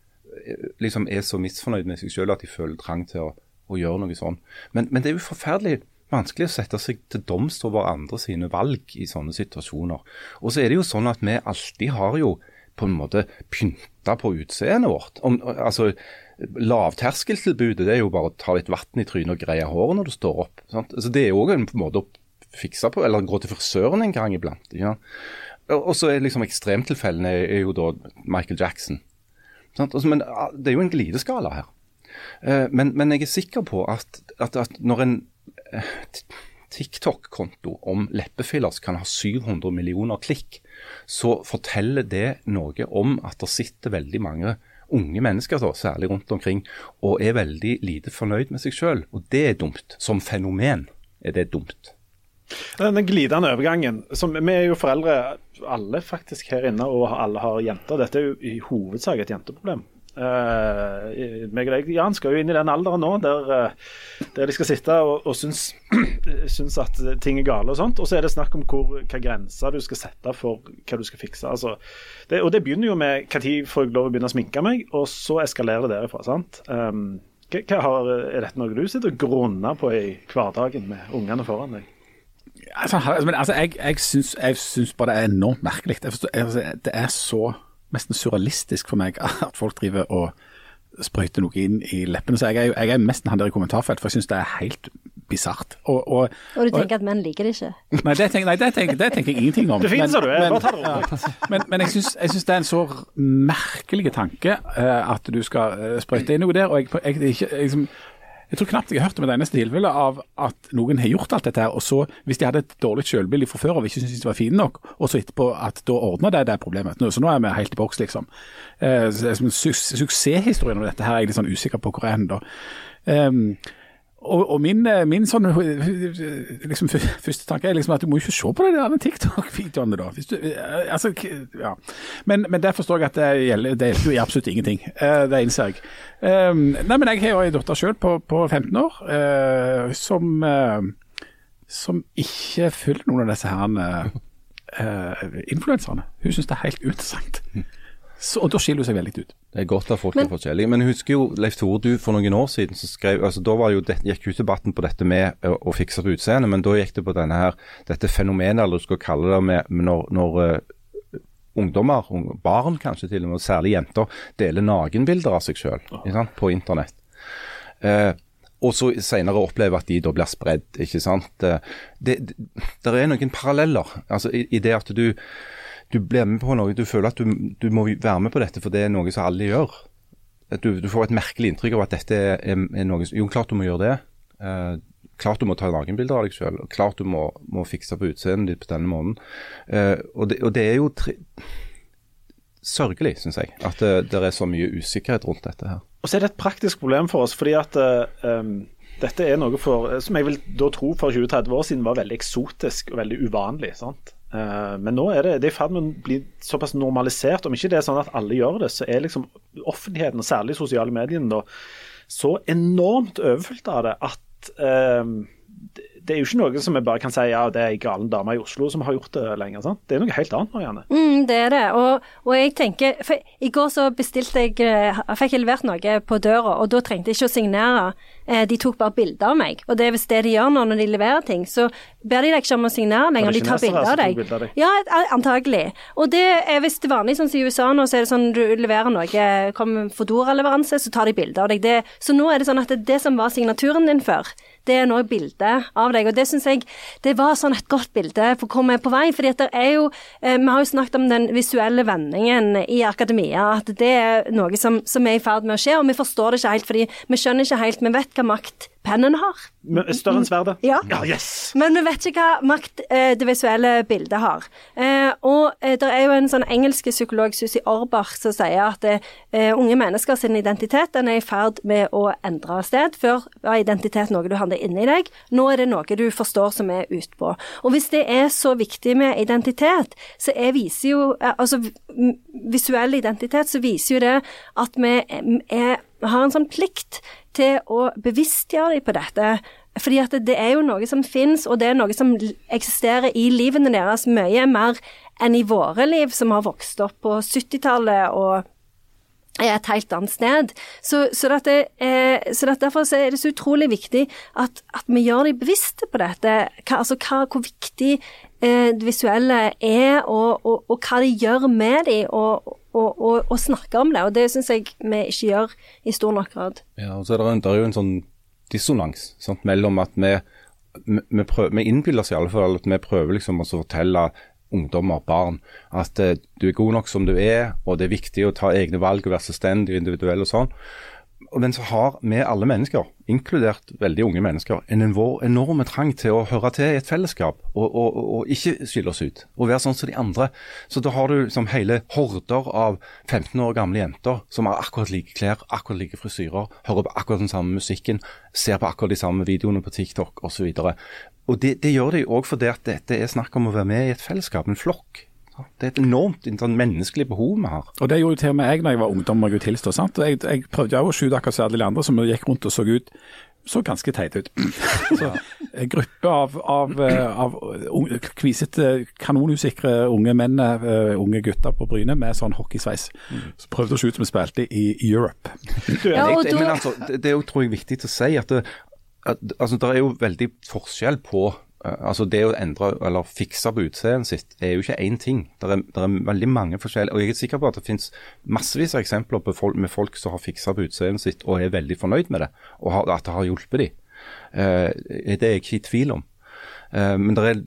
liksom er så misfornøyd med seg selv at de føler trang til å, å gjøre noe sånn. Men, men, det er jo forferdelig vanskelig å sette seg til doms over andre sine valg i sånne situasjoner. Og så er det jo sånn at vi alltid har jo på en måte pynta på utseendet vårt. Om, altså, Lavterskeltilbudet det er jo bare å ta litt vann i trynet og greie håret når du står opp. Altså, det er òg en måte å fikse på, eller gå til frisøren en gang iblant. Ja. Og så er liksom ekstremtilfellene er jo da Michael Jackson. Altså, men ah, det er jo en glideskala her. Eh, men, men, jeg er sikker på at, at, at når en eh, TikTok-konto om leppefillers kan ha 700 millioner klikk, så forteller det noe om at det sitter veldig mange unge mennesker, da, særlig rundt omkring, og er veldig lite fornøyd med seg sjøl. Og det er dumt. Som fenomen er det dumt. Den glidende overgangen. Som, vi er jo foreldre alle faktisk her inne, og alle har jenter. Dette er jo i hovedsak et jenteproblem. Uh, meg og deg, Jan, skal jo inn i den alderen nå der, uh, der de skal sitte og, og synes, syns, at ting er gale og sånt. Og så er det snakk om hvor, hva grenser du skal sette for hva du skal fikse. Altså, det, og det begynner jo med når får jeg lov å begynne å sminke meg, og så eskalerer det derifra. sant? Um, hva, hva har, er dette noe du sitter og grunner på i hverdagen med ungene foran deg? Altså, men altså, jeg, jeg, syns, jeg syns bare det er enormt merkelig. Forstår, altså, det er så nesten surrealistisk for meg at folk driver og sprøyter noe inn i leppene. Så jeg er, jeg er mest han der i kommentarfelt, for jeg syns det er helt bisart. Og, og, og, du tenker og, at menn liker det ikke? Nei, det tenker, nei, det tenker, det tenker jeg ingenting om. Det finnes, men, du er. Bare det ja, Men, men jeg syns det er en så merkelig tanke uh, at du skal uh, sprøyte inn noe der. og jeg, jeg, jeg, jeg liksom, jeg tror knapt jeg har hørt om et eneste tilfelle av at noen har gjort alt dette her, og så, hvis de hadde et dårlig selvbilde fra før og ikke syntes de var fine nok, og så etterpå at da ordna det det problemet. Så nå er vi helt i boks, liksom. Eh, suksesshistorien om dette her er jeg litt sånn usikker på hvor er den da. Um, og, og min, eh, min, sånn, liksom, første tanke er liksom at du må ikke se på de TikTok-videoene. da. Du, eh, altså, ja. men, men der forstår jeg at det gjelder, det gjelder jo absolutt ingenting. Det innser jeg. Nei, men Jeg har jo en datter selv på, på 15 år som, som ikke følger noen av disse her influenserne. Hun syns det er helt uinteressant. Så, og da skiller hun seg veldig ut. Det er godt at folk men, er forskjellige. Men jeg husker jo, Leif Tore, du for noen år siden så skrev altså Da var jo det, gikk jo debatten på dette med å, å fikse på utseendet, men da gikk det på denne her, dette fenomenet, eller du skal kalle det, med, med når, når uh, ungdommer, barn kanskje til og med, særlig jenter, deler nakenbilder av seg sjøl på internett. Uh, og så senere oppleve at de da blir spredd. ikke sant? Uh, det, det, det, er noen paralleller. altså i, i det at du du blir med på noe, du føler at du, du, må være med på dette, for det er noe som alle gjør. Du, du får et merkelig inntrykk av at dette er, er, noe Jo, klart du må gjøre det. Uh, klart du må ta nakenbilder av deg sjøl. Klart du må, må fikse på utseendet ditt på denne måneden. Eh, og, og det er jo tri sørgelig, syns jeg, at det, det, er så mye usikkerhet rundt dette her. Og så er det et praktisk problem for oss, fordi at um, dette er noe for, som jeg vil da tro for 20-30 år siden var veldig eksotisk og veldig uvanlig. sant? Uh, men nå er det, i ferd med å bli såpass normalisert. Om ikke det er sånn at alle gjør det, så er liksom offentligheten, og særlig sosiale medier, så enormt overfylt av det at uh, det er jo ikke noe som vi bare kan si ja, det er ei galen dame i Oslo som har gjort det lenger. sant? Det er noe helt annet, Marianne. Mm, det er det. Og, og, jeg tenker For i går så bestilte jeg Jeg eh, fikk levert noe på døra, og da trengte jeg ikke å signere. Eh, de tok bare bilde av meg. Og det er visst det de gjør nå når de leverer ting. Så ber de deg ikke om å signere lenger, de tar bilde av deg. Bilder av deg. Ja, antagelig. Og det er visst vanlig, sånn som i USA nå, så er det sånn du leverer noe, kommer Fodora-leveranse, så tar de bilde av deg. Det, så nå er det sånn at det, det som var signaturen din før, det er nå bildet bilde av deg. Og det syns jeg det var sånn et godt bilde på hvor vi er på vei. fordi det er jo eh, Vi har jo snakket om den visuelle vendingen i akademia, at det er noe som, som er i ferd med å skje. Og vi forstår det ikke helt, fordi vi skjønner ikke helt Vi vet hva makt pennen har. Større enn sverdet? Ja. ja. yes! Men vi vet ikke hva makt eh, det visuelle bildet har. Eh, og eh, det er jo en sånn engelsk psykolog, Susi Orbach, som sier at eh, unge mennesker sin identitet den er i ferd med å endre sted. Før var identitet noe du hadde inni deg, nå er det noe du forstår som er utpå. Og hvis det er så viktig med identitet, så er, viser jo eh, Altså visuell identitet, så viser jo det at vi er, har en sånn plikt til å bevisstgjøre dem på dette. Fordi at det er jo noe som finnes, og det er noe som eksisterer i livene deres mye mer enn i våre liv, som har vokst opp på 70-tallet og er et helt annet sted. Så, så, det, eh, så derfor er det så utrolig viktig at, at vi gjør de bevisste på dette. Hva, altså hva, hvor viktig eh, det visuelle er, og, og, og, hva de gjør med de, Og, og, snakke om det. Og det syns jeg vi ikke gjør i stor nok grad. Ja, og så er det, det er jo en sånn dissonans sant, mellom at vi, vi, prøver, vi innbiller oss i alle fall at vi prøver liksom å fortelle ungdommer, barn, at uh, du er god nok som du er, og det er viktig å ta egne valg og være selvstendig og individuell og sånn men så har vi alle mennesker, inkludert veldig unge mennesker, en enorm trang til å høre til i et fellesskap og, og, og ikke skille oss ut. Og være sånn som de andre. Så da har du liksom hele horder av 15 år gamle jenter som har akkurat like klær, akkurat like frisyrer, hører på akkurat den samme musikken, ser på akkurat de samme videoene på TikTok osv. Og, og det, det gjør de òg fordi at dette er snakk om å være med i et fellesskap, en flokk. Det er et enormt sånn menneskelig behov vi har. Og Det gjorde jo til og med jeg da jeg var ungdom. Jeg, tilstå, sant? Og jeg, jeg prøvde jo å skyte akkurat som alle de andre som gikk rundt og så ut så ganske teit ut. så, en gruppe av, av, eh, av kvisete, kanonusikre unge menn, uh, unge gutter på Bryne med sånn hockeysveis. Så prøvde å se ut som vi spilte i, i Europe. ja, det, men altså, det, det er jo tror jeg viktig å si at, det, altså, det er jo veldig forskjell på Eh, altså Det å endre eller fikse på utseendet sitt er jo ikke én ting. Det er, er, veldig mange forskjellige og Jeg er sikker på at det finnes massevis av eksempler folk, med folk som har fiksa på utseendet sitt og er veldig fornøyd med det, og har, at det har hjulpet dem. Uh, det er jeg ikke i tvil om. Uh, men det er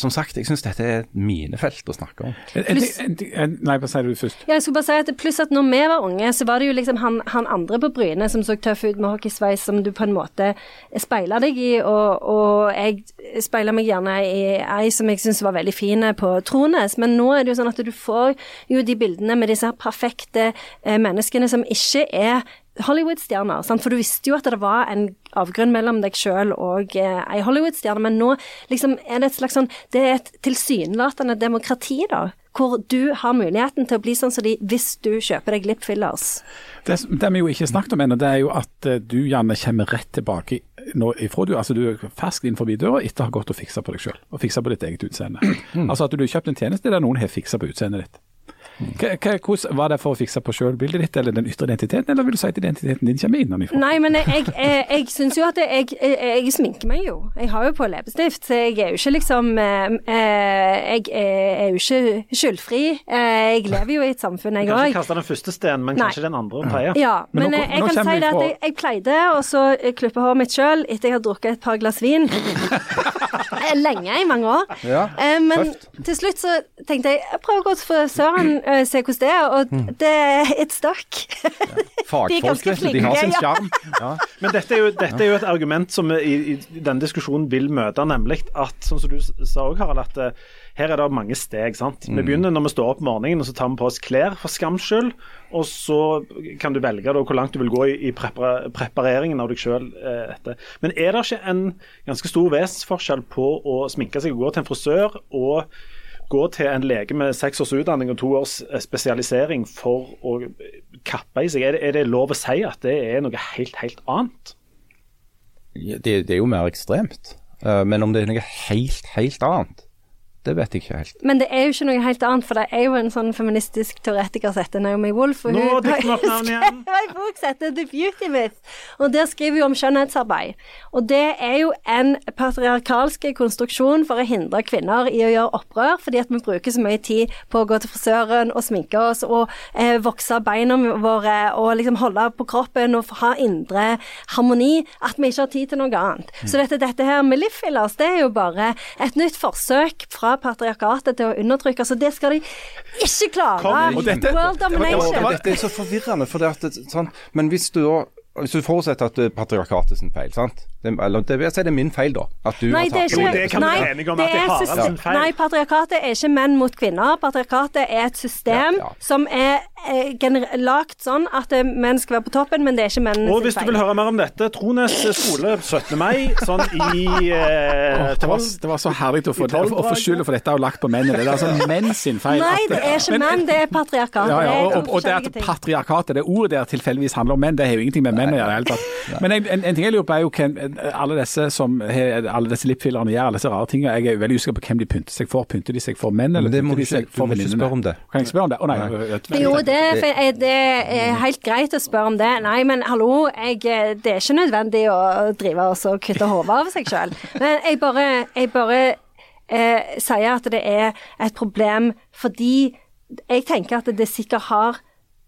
som sagt, jeg syns dette er et minefelt å snakke om. Plus, nei, hva sier du først? Ja, jeg skulle bare si at Pluss at når vi var unge, så var det jo liksom han, han andre på Bryne som så tøff ut med hockeysveis, som du på en måte speila deg i. Og, og jeg speila meg gjerne i ei som jeg syns var veldig fin på Trones. Men nå er det jo sånn at du får jo de bildene med disse perfekte eh, menneskene som ikke er Hollywood-stjerner. For du visste jo at det var en avgrunn mellom deg sjøl og eh, ei Hollywood-stjerne, men nå liksom er det et slags sånn Det er et tilsynelatende demokrati, da. Hvor du har muligheten til å bli sånn som de hvis du kjøper deg lip fillers. Det, det vi jo ikke snakket om ennå, det er jo at uh, du gjerne kommer rett tilbake nå, ifra du, altså du er fersk inn forbi døra etter å ha gått og fiksa på deg sjøl. Og fiksa på ditt eget utseende. Mm. Altså at du har kjøpt en tjeneste der noen har fiksa på utseendet ditt. Hvordan Var det for å fikse på sjølbildet ditt eller den ytre identiteten, eller vil du si at identiteten din kommer innenfra? Nei, men jeg, jeg, jeg, jeg syns jo at jeg, jeg, sminker meg jo. Jeg har jo på leppestift, så jeg er jo ikke liksom eh, eh, Jeg er jo ikke skyldfri. Eh, jeg lever jo i et samfunn, jeg òg. Kanskje kaste den første stenen, men kanskje den andre og tredje. Ja, men, men jeg, kan si det at jeg, pleide å klippe håret mitt sjøl etter jeg har drukket et par glass vin. Lenge, i mange år. Ja, men til slutt så tenkte jeg jeg prøver å gå til frisøren eh, se hvordan det er, og Mm. det it's stuck. Fagfolk, ganske vet du, de har sin ja. sjarm. Ja. Men dette er, jo, dette er jo et argument som vi i, i denne diskusjonen vil møte, nemlig at, som du sa òg, Harald, at eh, her er det mange steg. sant? Vi begynner når vi står opp om morgenen og så tar vi på oss klær for skams skyld. Og så kan du velge da hvor langt du vil gå i, i prepar prepareringen av deg sjøl. Eh, etter. Men er det ikke en ganske stor vesensforskjell på å sminke seg og gå til en frisør og gå til en lege med seks års utdanning og to års eh, spesialisering for å kappe i seg? Er det, er det lov å si at det er noe helt, helt annet? Det, det er jo mer ekstremt. Eh, Men om det er noe helt, helt annet, det vet jeg ikke helt. Men det er jo ikke noe helt annet, for det er jo en sånn feministisk teoretiker som heter Naomi Wolf. Og hun dykker vi opp skrev en bok som heter The Beauty Myth, og der skriver hun om skjønnhetsarbeid. Og det er jo en patriarkalsk konstruksjon for å hindre kvinner i å gjøre opprør, fordi at vi bruker så mye tid på å gå til frisøren og sminke oss og eh, vokse beina våre og liksom holde på kroppen og ha indre harmoni, at vi ikke har tid til noe annet. Så dette, dette her med lip fillers, det er jo bare et nytt forsøk fra patriarkatet til å undertrykke, så det skal de ikke klare. Kom, og dette- World domination. det Dette er så forvirrende. For det at, sånn, men hvis du da hvis du forutsetter at patriarkatet er patriarkatet sin feil, sant? Det, eller det jeg si det er min feil, da. At du Nei, det er ikke det kan nei, være enige om det at det er er Harald feil. Nei, patriarkatet er ikke menn mot kvinner. Patriarkatet er et system Ja, ja. som er eh, lagt sånn at eh, menn skal være på toppen, men det er ikke menn Og hvis du vil høre mer om dette, Trones skole 17. mai, sånn i eh, Det var, det var så herlig å få, I å, å få skylda for dette og lagt på mennene. Det er altså menn sin feil. Nei, det er ikke menn, det er patriarkat. Ja, er og, og, og det at patriarkatet, det ordet der tilfeldigvis handler om menn, det har jo ingenting med menn å gjøre i det hele tatt. Men en, en, en ting jeg lurer på er jo hvem alle disse som alle disse lipfillerne gjør, alle disse rare tingene. Jeg er veldig usikker på hvem de pynter seg for. Pynter de seg for menn, eller pynter de seg ikke- venninnene? du må ikke spørre om det. Kan jeg spørre om det? Å nei. jeg- jeg- Jo, det, er- er- det er helt greit å spørre om det. Nei, men hallo, jeg, det er ikke nødvendig å drive oss og kutte hodet av seg sjøl. Men jeg bare, jeg bare eh, sier at det er et problem fordi jeg tenker at det sikkert har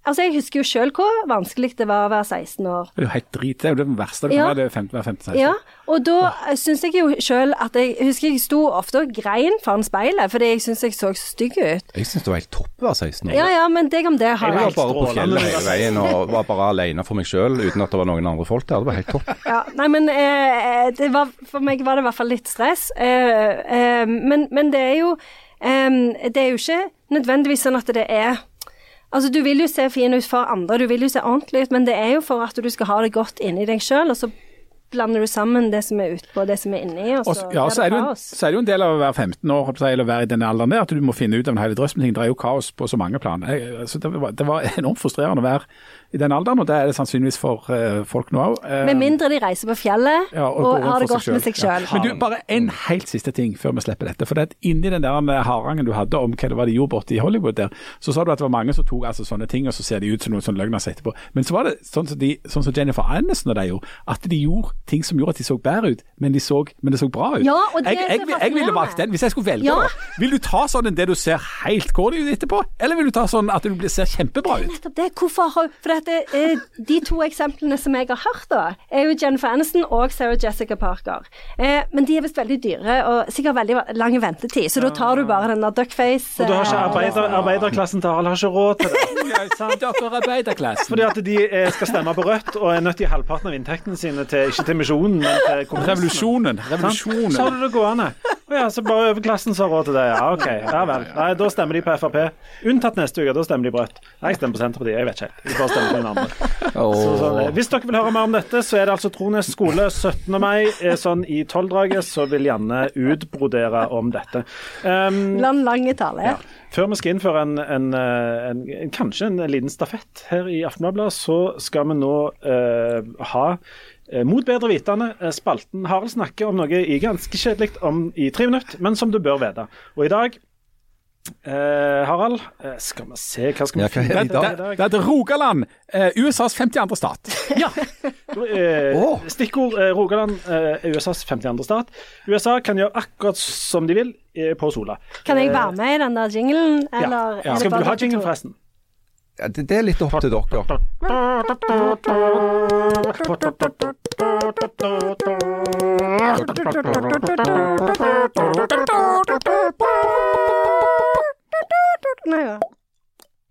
Altså, jeg husker jo sjøl hvor vanskelig det var å være 16 år. Det er jo helt drit. Det er jo det verste. Det Ja. kan være det 15, være 15 16. Ja, og da syns jeg jo sjøl at jeg husker jeg sto ofte og grein foran speilet fordi jeg syns jeg så stygg ut. Jeg syns det var helt topp å være 16 år. Ja ja, men deg om det, Jeg var bare på fjellet hele veien og var bare alene for meg sjøl uten at det var noen andre folk der. Det var helt topp. Ja, nei, men eh, det var, for meg var det i hvert fall litt stress. Eh, eh, men, men det er jo eh, Det er jo ikke nødvendigvis sånn at det er Altså, Du vil jo se fin ut for andre, du vil jo se ordentlig ut, men det er jo for at du skal ha det godt inni deg sjøl, og så blander du sammen det som er utpå og det som er inni, og Og så så, ja, så, er det kaos. en, så er det jo en del av å være 15 år å eller være i denne alderen der, at du må finne ut av en hel drøss med ting. Det er jo kaos på så mange plan. Jeg, altså, det, var, det var enormt frustrerende å være i den alderen, og det er det sannsynligvis for uh, folk nå òg. Med mindre de reiser på fjellet Ja, og, og har det godt med seg sjøl. Men du, bare en helt siste ting før vi slipper dette. For det at inni den der med harangen du hadde om hva det var de gjorde borte i Hollywood der, så sa du at det var mange som tok altså sånne ting, og så ser de ut som noen sånn løgner etterpå. Men så var det sånn som, de, sånn som Jennifer Aniston og de gjorde, at de gjorde ting som gjorde at de så bedre ut, men, de så, men det så bra ut. Ja, og det jeg, jeg, jeg, jeg, ville valgt den. Hvis jeg skulle velge, Ja. da. Vil du ta sånn en det du ser helt corny ut etterpå, eller vil du ta sånn at du ser kjempebra ut? Nettopp det. Hvorfor har For dette, det, de to eksemplene som jeg har hørt, da, er jo Jennifer Aniston og Sarah Jessica Parker. Eh, men de er visst veldig dyre og sikkert veldig lang ventetid, så da tar du bare den der duckface Og du har ikke eh, arbeider, arbeiderklassen til alle har ikke råd til det. Dere. Fordi at de eh, skal stemme på Rødt og er nødt til å gi halvparten av inntektene sine til, ikke til misjonen, men til kommunismen. Revolusjonen. Sant? Så har du det gående. Ja, så bare overklassen som har råd til det. Ja, OK. Ja vel. Nei, da stemmer de på Frp. Unntatt neste uke, da stemmer de på Rødt. Nei, jeg stemmer på Senterpartiet, jeg vet ikke helt. De får stemme på noen andre. Så, sånn, hvis dere vil høre mer om dette, så er det altså Trones skole 17. mai. eh, Sånn i tolvdraget så vil Janne utbrodere om dette. Um, Lang, lange tale. ja. Før vi skal innføre en, en, eh, en, en, kanskje en liten stafett her i Aftenbladet, så skal vi nå uh, ha Mot bedre vitende, eh, spalten Harald snakker om noe i ganske kjedelig om i tre minutter, men som du bør vite. Og i dag eh, Harald, eh, skal vi se Hva skal vi Ja, hva finne i dag? det, det er Rogaland, eh, USAs 52. stat. Ja. Eh, Åh. Stikkord eh, Rogaland eh, er USAs 52. stat. USA kan gjøre akkurat som de vil eh, på Sola. Kan jeg være med i den der jinglen, Ja. eller? Ja. ja. Skal du ha jinglen, jingle, forresten? Ja, det, det er litt opp til dere.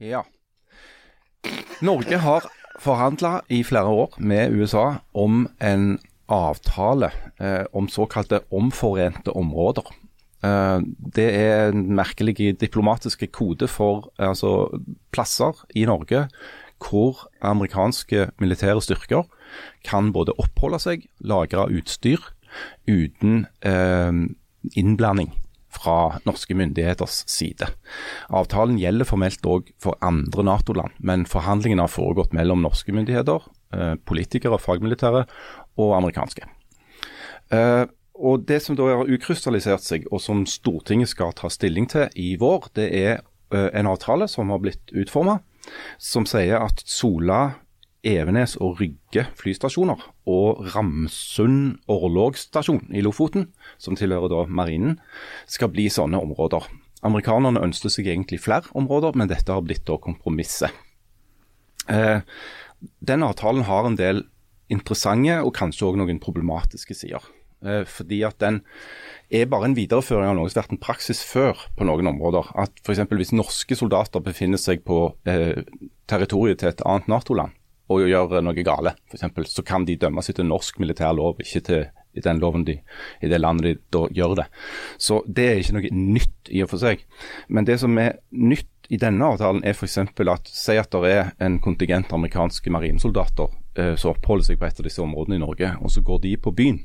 Ja. Norge har forhandla i flere år med USA om en avtale eh, om såkalte omforente områder. Eh, det er en merkelig diplomatisk kode for altså, plasser i Norge hvor amerikanske militære styrker kan både oppholde seg, lagre utstyr, uten eh, innblanding fra norske myndigheters side. Avtalen gjelder formelt òg for andre Nato-land, men forhandlingene har foregått mellom norske myndigheter, eh, politikere, fagmilitære og amerikanske. Og Det som da har ukrystallisert seg, og som Stortinget skal ta stilling til i vår, det er eh, en avtale som har blitt utforma, som sier at Sola Evenes og Rygge flystasjoner og Ramsund orlogsstasjon i Lofoten, som tilhører da marinen, skal bli sånne områder. Amerikanerne ønsket seg egentlig flere områder, men dette har blitt da kompromisset. Eh, den avtalen har en del interessante og kanskje òg noen problematiske sider. Eh, fordi at den er bare en videreføring av noe som har vært en praksis før på noen områder. At f.eks. hvis norske soldater befinner seg på eh, territoriet til et annet Nato-land, og gjør noe gale, f.eks., så kan de dømmes etter norsk militær lov, ikke til i den loven de, i det landet de da gjør det. Så det er ikke noe nytt i og for seg. Men det som er nytt i denne avtalen er f.eks. at si at det er en kontingent amerikanske marinesoldater eh, som oppholder seg på et av disse områdene i Norge, og så går de på byen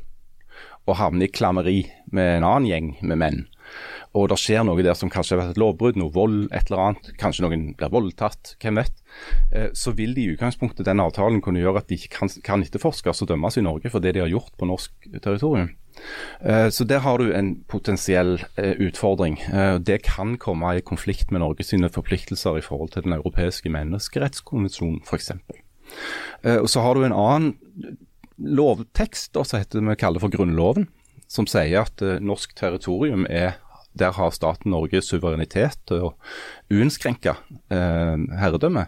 og havner i klammeri med en annen gjeng med menn og det skjer noe der som kanskje har vært et lovbrudd, noe vold, et eller annet, kanskje noen blir voldtatt, hvem vet, eh, så vil de i utgangspunktet den avtalen kunne gjøre at de ikke kan, kan etterforskes og dømmes i Norge for det de har gjort på norsk territorium. Eh, så der har du en potensiell eh, utfordring. Det kan komme i konflikt med Norges forpliktelser i forhold til Den europeiske menneskerettskonvensjonen f.eks. Og så har du en annen lovtekst som heter vi kaller for Grunnloven, som sier at norsk territorium er der har staten Norge suverenitet og uinnskrenka eh, herredømme.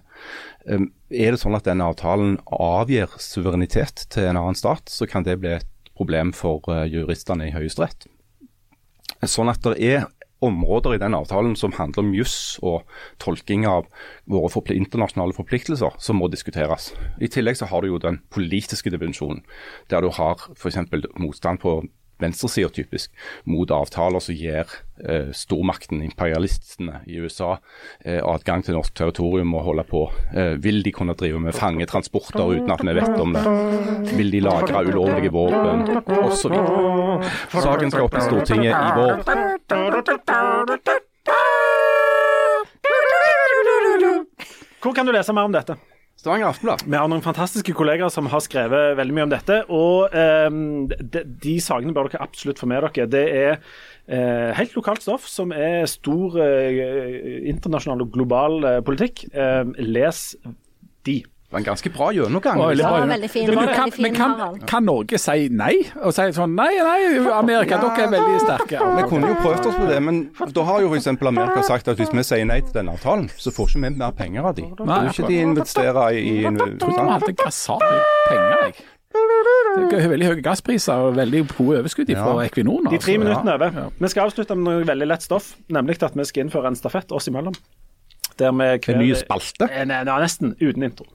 Eh, er det sånn at denne avtalen avgir suverenitet til en annen stat, så kan det bli et problem for eh, juristene i Høyesterett. Sånn at det er områder i den avtalen som handler om juss og tolking av våre forpl internasjonale forpliktelser, som må diskuteres. I tillegg så har du jo den politiske dimensjonen, der du har f.eks. motstand på venstresida typisk, mot avtaler som gir eh, stormakten, imperialistene i USA, eh, adgang til norsk territorium og holde på. Eh, vil de kunne drive med fangetransporter uten at vi vet om det? Vil de lagre ulovlige våpen, osv. Saken skal opp i Stortinget i vår. Hvor kan du lese mer om dette? Stavanger Aftenblad. Vi har noen fantastiske kollegaer som har skrevet veldig mye om dette. Og eh, de, de, sakene bør dere absolutt få med dere. Det er eh, helt lokalt stoff som er stor eh, internasjonal og global eh, politikk. Eh, les de. Det var en ganske bra gjennomgang. Ja, veldig fin. Men, kan, men kan, kan, Norge si nei? Og si sånn nei, nei, Amerika, dere er veldig sterke. Vi kunne jo prøvd oss på det, men da har jo f.eks. Amerika sagt at hvis vi sier nei til denne avtalen, så får ikke vi mer penger av de. Da vil ikke de investere i, i trodde vi hadde grassat penger, jeg. Det er veldig høye gasspriser og veldig gode overskudd fra ja. Equinor. De tre minuttene er over. Vi skal avslutte med noe veldig lett stoff, nemlig at vi skal innføre en stafett oss imellom. Der vi hver... En ny spalte? Nei, nesten. Uten intro.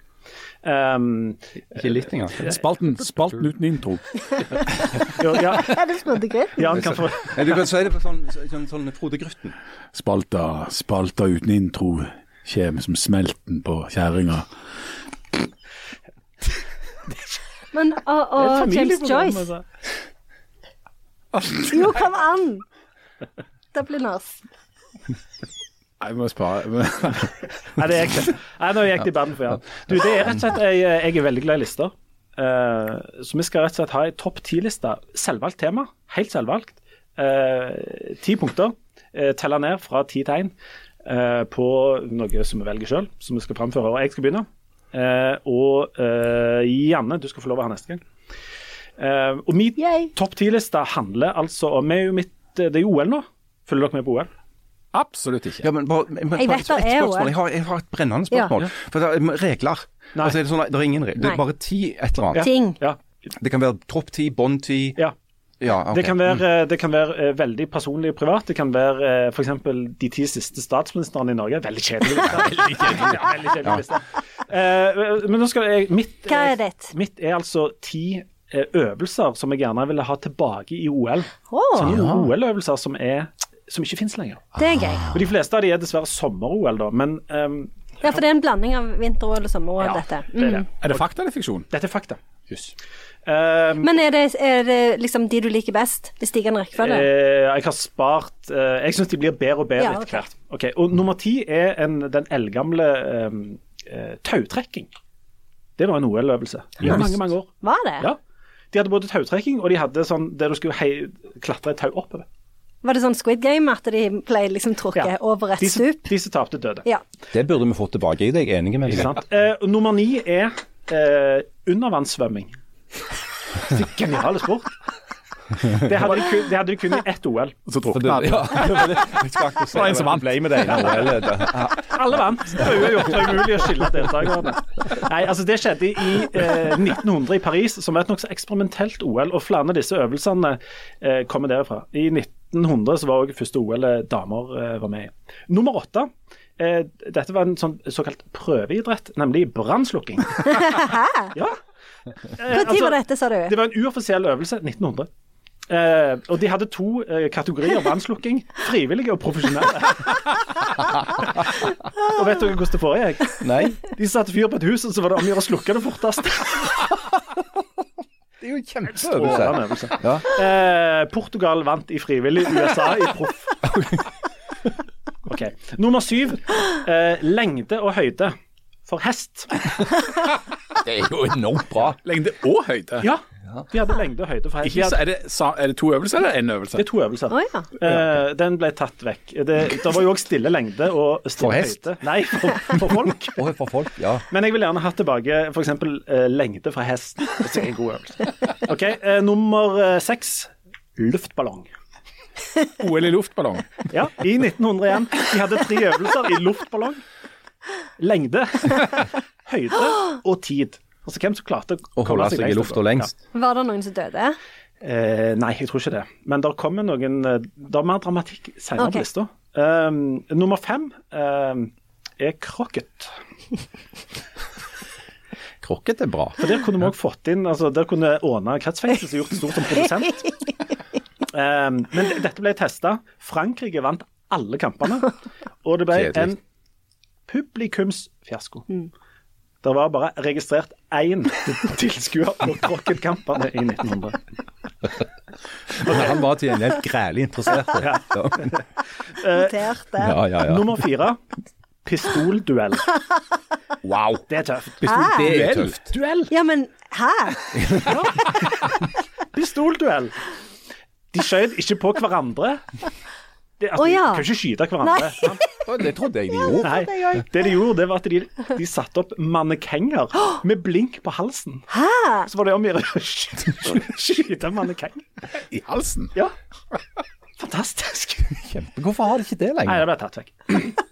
Um, ikke litt engang. Spalten, spalten uten intro. jo, ja. Er det Frode Grytten? Ja, kan få... du kan si det på sånn, sånn, sånn Frode Grytten. Spalta, spalta uten intro kjem som smelten på kjerringa. Men og, og James Joyce altså. Jo, kom an! Det blir nas. Jeg må spare. Nei, det gikk ikke. Nei, nå gikk det i banden for Jan. Du, det er rett og slett, jeg, jeg er veldig glad i lister. Uh, så vi skal rett og slett ha ei topp ti-liste. Selvvalgt tema. Helt selvvalgt. Uh, ti punkter. Uh, Telle ned fra ti tegn uh, på noe som vi velger sjøl, som vi skal framføre. Og jeg skal begynne. og Janne, du skal få lov å ha neste gang. og min topp ti-liste handler altså om Det er jo OL nå. Følger dere med på OL? Absolutt ikke. Ja, men bare, men, jeg vet det er jo jeg har, jeg har et brennende spørsmål. Ja. For det er regler. Altså, er det, sånn, det, er ingen regler. Det er bare ti et eller annet. Ting. Ja. Det kan være tropp ti, bånd ti. Ja. Ja, okay. det, kan være, mm. det kan være veldig personlig og privat. Det kan være uh, f.eks. de ti siste statsministrene i Norge. Veldig kjedelig veldig kjedelig, ja, veldig kjedelig liste. Eh, men nå skal jeg mitt, Hva er ditt? Mitt er altså ti eh, øvelser som jeg gjerne ville ha tilbake i OL. Oh. Sånne OL-øvelser som, er, som ikke finnes lenger. det er gøy. Og De fleste av de er dessverre sommer-OL, da, men um, Ja, for det er en blanding av vinter-OL og sommer-OL, ja, dette. det er det. Mm. Er det fakta eller fiksjon? Dette er fakta. Yes. Um, Men er det, er det liksom de du liker best, De stigende rekkefølge? Uh, jeg har spart uh, Jeg syns de blir bedre og bedre Ja, etter hvert. Okay, Og nummer ti er en, den eldgamle um, uh, tautrekking. Det var en OL-øvelse i Yes. mange, mange år. Var det? Ja. De hadde både tautrekking, og de hadde sånn der du skulle hei, klatre et tau oppover. Var det sånn Squid Game at de ble liksom trukket Ja. over et De stup? de som tapte, døde. Ja. Det burde vi fått tilbake. Jeg er enig med deg. Eh, nummer ni er eh, undervannssvømming. Det er Geniale sport. Det hadde, de kun, det hadde de kun i ett OL. Så drukna det- han. ja, det var en som vant. Ble med det ene OL-et. Alle vant. Uavgjort. Var umulig å skille deltakerne. Nei, altså Det skjedde i eh, 1900 i Paris, som var et nokså eksperimentelt OL. Og flere av disse øvelsene eh, kommer derfra. I 1900 så var også første OL damer eh, var med i. Nummer åtte. Eh, dette var en sånn såkalt prøveidrett, nemlig brannslukking. ja. Når altså, var dette, sa du? det var en uoffisiell øvelse 1900. Eh, og de hadde to eh, kategorier brannslukking. Frivillige og profesjonelle. og vet dere hvordan det foregikk? Nei, De satte fyr på et hus, og så var det om å gjøre å slukke det fortest. Det er jo en kjempeøvelse. Ja. Eh, Portugal vant i frivillig, USA i proff. Ok. Nummer syv. Eh, lengde og høyde for hest. Det er jo enormt bra. Lengde og høyde. Ja, de hadde lengde og høyde for hest. Hadde, er, det, er det to øvelser eller én øvelse? det er to øvelser. Oh, ja. Eh, den ble tatt vekk. Det, det var jo òg stille lengde og stille For hest? høyde. Nei, for, for folk. oh, for folk, ja. Men jeg vil gjerne ha tilbake f.eks. Eh, lengde fra hest. Det er en god øvelse. Ok, eh, Nummer eh, seks luftballong. OL i luftballong. Ja, I 1901. De hadde tre øvelser i luftballong. Lengde, høyde og tid. Altså hvem som klarte Å holde seg i lengst lufta lengst. lengst. Var det noen som døde? Eh, nei, jeg tror ikke det. Men det kommer noen eh, Det er mer dramatikk senere okay. på lista. Um, nummer fem um, er krokket. Krokket er bra. For der kunne vi også fått inn altså Der kunne Åna kretsfengsel gjort det stort som produsent. Um, men dette ble testa. Frankrike vant alle kampene. Og det ble Kjedelig. en publikumsfiasko. Det var bare registrert én tilskuer på krokketkampene i 1900. Han var til gjengjeld grælig interessert. Ja. Notert det. ja, ja, ja. Nummer fire pistolduell. Wow. Det er tøft. Det er Duell. tøft. Duell! Ja, men hæ? Pistolduell. De skjøt ikke på hverandre. Det, altså, oh, ja. De kan ikke skyte hverandre. Nei. Det trodde jeg de gjorde. Nei, det de gjorde, det var at de, de satte opp mannekenger med blink på halsen. Hæ? Så var det om å gjøre å skyte en mannekeng. I halsen. Ja. Fantastisk. Hvorfor har de ikke det lenger? Nei, det ble tatt vekk.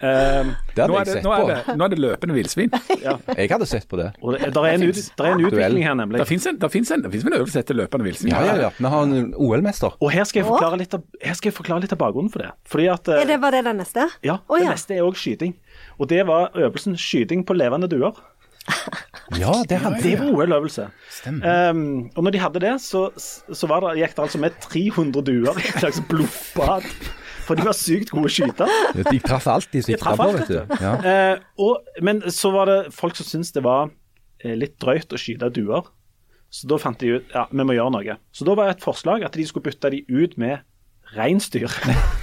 Um, Det hadde jeg sett nå er det, på. nå er det løpende villsvin. ja. Jeg hadde sett på det. Og det, der er en, ut, der er en utvikling her, nemlig. Det fins en, en, en øvelse etter løpende villsvin. Ja, ja, ja. Vi har en OL-mester. Og her skal litt av, her skal jeg forklare litt av bakgrunnen for det. Fordi at eh, Er det, var det den neste? Ja, det ja. neste er òg skyting. Og det var øvelsen skyting på levende duer. Ja, det hadde Det var OL-øvelse. Um, og når de hadde det, så, så var det, gikk det altså med 300 duer i et slags blodbad. For de var sykt gode skytere. De traff De sikta på, vet du. Ja. Eh, og, men så var det folk som syntes det var eh, litt drøyt å skyte duer. Så da fant de ut ja, vi må gjøre noe. Så da var et forslag at de skulle bytte de ut med reinsdyr.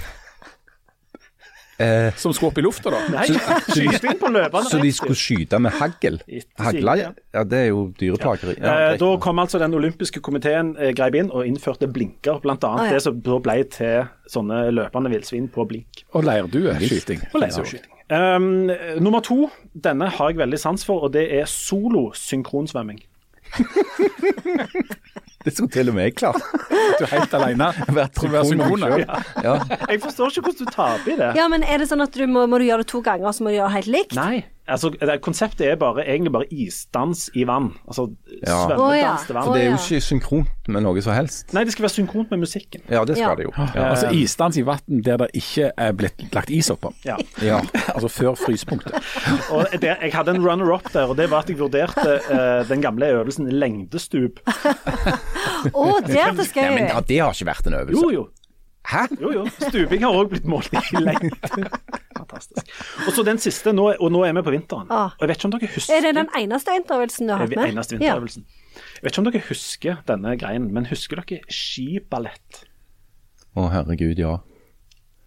Eh, Som skulle opp i lufta, da. Nei, skyting på løpende så de skulle skyte med hagl? Hagla, ja det er jo dyreplageri. Ja, Eh, da kom altså den olympiske komiteen eh, greip inn og innførte blinker, bl.a. Ah, ja. det som da ble til sånne løpende villsvin på blink. Og leirdueskyting. Og leirskyting. Um, nummer to, denne har jeg veldig sans for, og det er solo synkronsvømming. Det skulle til og med jeg klart. Du er helt alene. Er synkrone. Ja. Jeg forstår ikke hvordan du taper i det. Ja, men er det sånn at du må, må du gjøre det to ganger, så må du gjøre det helt likt? Nei. Altså, det, konseptet er bare, egentlig bare isdans i vann. Altså Ja. Svømmedans til vann For Det er jo ikke synkront med noe som helst. Nei, det skal være synkront med musikken. Ja, det skal Ja. det jo. Ja, altså isdans i vann der det ikke er blitt lagt is oppå. Ja. Ja. Altså før frysepunktet. Og det, jeg hadde en runner-up der, og det var at jeg vurderte uh, den gamle øvelsen lengdestup. Å, det hørtes gøy Ja, men det har ikke vært en øvelse. Jo, jo. Hæ? jo, jo. Stuping har òg blitt målt i lengde. Fantastisk. Og så den siste, nå, og nå er vi på vinteren. Ah. Og jeg vet ikke om dere husker Er det den eneste vinterøvelsen du har hatt med? eneste vinterøvelsen. Jeg vet ikke om dere husker denne greien, men husker dere skiballett? Å, herregud, ja.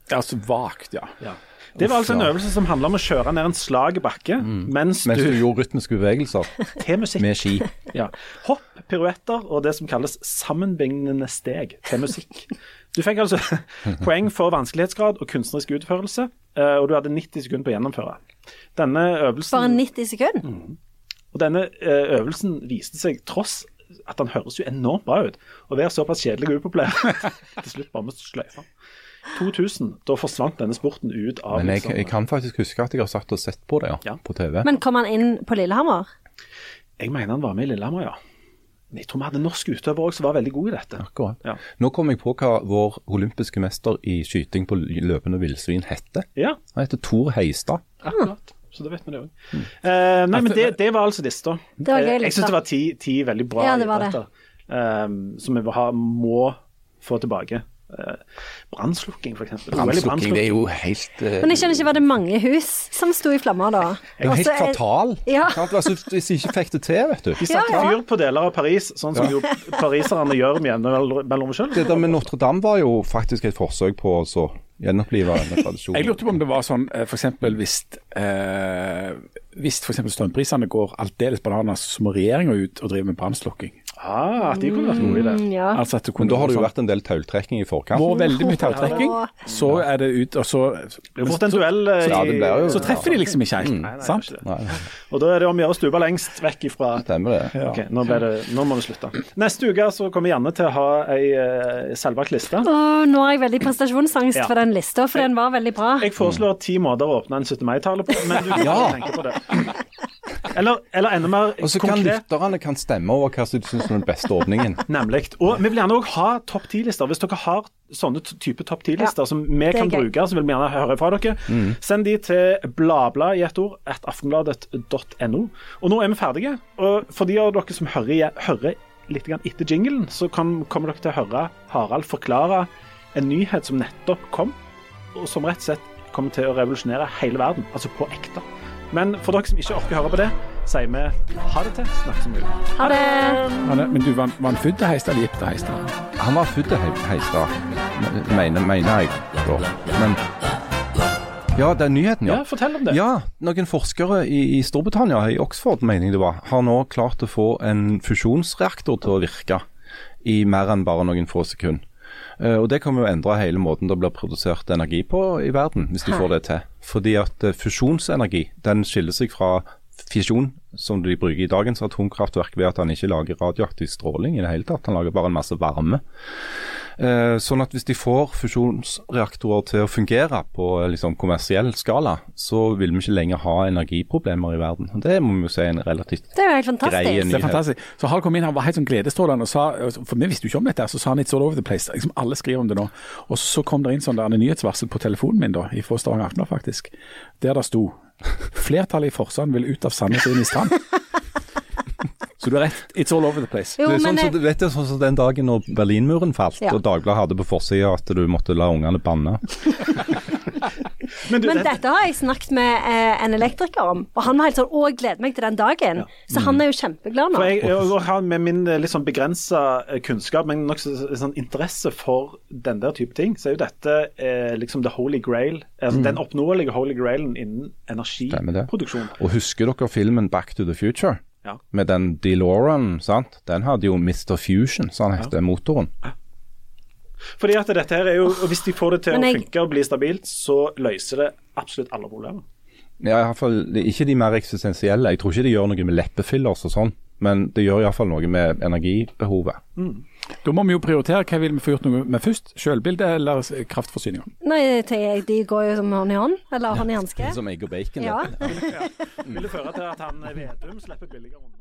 Ja, altså vagt, ja. Ja. Det var altså en ja. øvelse som handla om å kjøre ned en slag bakke mens, Mens du du gjorde rytmiske bevegelser Til musikk. med ski. Ja. Hopp, piruetter og det som kalles sammenbindende steg til musikk. Du fikk altså poeng for vanskelighetsgrad og kunstnerisk utførelse, eh, og du hadde 90 sekunder på å gjennomføre. Denne øvelsen, Bare 90 sekunder? Mm. og denne eh, øvelsen viste seg, tross at den høres jo enormt bra ut, å være såpass kjedelig og upopulær. Til slutt bare med sløyfa. 2000, da forsvant denne sporten ut av Men jeg, liksom- jeg kan faktisk huske at jeg har satt og sett på det, ja. Ja. På TV. Men kom han inn på Lillehammer? Jeg mener han var med i Lillehammer, ja. Jeg tror vi hadde en norsk utøver òg som var veldig god i dette. Akkurat. Ja. Nå kom jeg på hva vår olympiske mester i skyting på løpende villsvin heter. Ja, Han heter Tor Heistad. akkurat. Så da vet vi det òg. Eh, nei, men det, det var altså lista. Det var gøy Eh, jeg lista. syns det var ti, ti veldig bra Ja, det var det. idretter eh, som vi må få tilbake. Uh, Brannslukking, f.eks. Brannslukking, det er jo helt uh, Men jeg skjønner ikke, var det mange hus som sto i flammer da? det er jo helt Også fatal. Ja. Altså, hvis de ikke fikk det til, vet du. De satte Ja, ja. fyr på deler av Paris, sånn som jo pariserne gjør med jevne mellomrom. Det der med Notre-Dame var jo faktisk et forsøk på å så gjenopplive denne Jeg lurte på om det var sånn f.eks. hvis eh, hvis f.eks. strømprisene går aldeles bananas, så må regjeringa ut og drive med brannslukking. Ah, at de kunne vært gode i det. Mm, ja. Altså at kunne, Men da har det jo vært en del tautrekking i forkant. Var veldig mye tautrekking. Så er det ut, og så Det blir en duell. i... Ja, det blir jo- Så treffer de liksom ikke helt. Nei, nei, sant? det ikke. Nei, Og da er det om å gjøre å stupe lengst vekk ifra stemmer det. Ok, nå, ble det, nå må vi slutte. Neste uke så kommer Janne til å ha ei uh, selvvalgt liste. Nå har jeg veldig prestasjonsangst Ja. for den lista, for den var veldig bra. Jeg foreslår ti måter å åpne en 17. mai-tale på, men du kan Ja. tenke på det. Eller, eller enda mer konkret. Og så kan lytterne kan stemme over hva som de syns er den beste ordningen. Nemlig. Og vi vil gjerne òg ha topp ti-lister. Hvis dere har sånne type topp ti-lister Ja, som vi kan gøy. bruke, så vil vi gjerne høre fra dere. Mm. Send de til bladblad i ett ord at aftenbladet.no. Og nå er vi ferdige. Og for de av dere som hører, hører litt grann etter jinglen, så kan, kommer dere til å høre Harald forklare en nyhet som nettopp kom, og som rett og slett kommer til å revolusjonere hele verden. Altså på ekte. Men for dere som ikke orker høre på det, sier vi ha det til. Snakkes om mulig. Ha det! Ha det- Men du, var var han født til Heistad eller gift til Heistad? Han var født til He- Heistad, mener, mener jeg. Da. Men Ja, er nyheten, ja. Ja, fortell om det. Ja, noen forskere i, i Storbritannia, i Oxford mener jeg det var, har nå klart å få en fusjonsreaktor til å virke i mer enn bare noen få sekunder. Eh, og Det kommer jo å endre hele måten det blir produsert energi på i verden, hvis de får det til. Fordi at eh, fusjonsenergi den skiller seg fra fisjon, som de bruker i dagens atomkraftverk, ved at han ikke lager radioaktiv stråling i det hele tatt. Han lager bare en masse varme. Eh, sånn at hvis de får fusjonsreaktorer til å fungere på eh, liksom, kommersiell skala, så vil vi ikke lenger ha energiproblemer i verden. Det må vi jo si er en relativt Det er jo helt grei fantastisk. Det er fantastisk. Så Hal kom inn, han var helt sånn gledestrålende og sa For vi visste jo ikke om dette, så sa han it's all over the place. Liksom Alle skriver om det nå. Og så kom det inn sånn der en nyhetsvarsel på telefonen min da, fra Stavanger Aftenblad faktisk, der det sto Flertallet i Forsand vil ut av Sandnes og inn i Strand. Så du har rett. It's all over the place. Jo, det er sånn, eh, du vet det, sånn som den dagen når Berlinmuren falt, Ja. og Dagbladet hadde på forsida at du måtte la ungene banne. Men du, Men dette- har jeg snakket med eh, en elektriker om, og han var helt sånn 'Å, jeg gleder meg til den dagen'. Så han er jo kjempeglad nå. For jeg, jeg har med min eh, litt sånn begrensa kunnskap, men nokså sånn interesse for den der type ting, så er jo dette eh, liksom the holy grail. Altså, Den oppnåelige holy grailen innen energiproduksjon. Og husker dere filmen Back to the Future? Ja. Med den DeLorean, sant? Den hadde jo Mr. Fusion, så han heter motoren. Fordi at dette her er jo, og Hvis de får det til jeg... å funke og bli stabilt, så løser det absolutt alle problemer. Ja, i hvert fall ikke de mer eksistensielle. Jeg tror ikke de gjør noe med leppefillers og sånn. Men det gjør iallfall noe med energibehovet. Da må vi jo prioritere hva vil vi få gjort noe med først. Selvbildet eller kraftforsyninga? Nei, jeg, de går jo som hånd i hånd, eller hånd i hanske. Som egg og bacon. Ja. ja. Vil det føre til at han Vedum slipper billigere unna?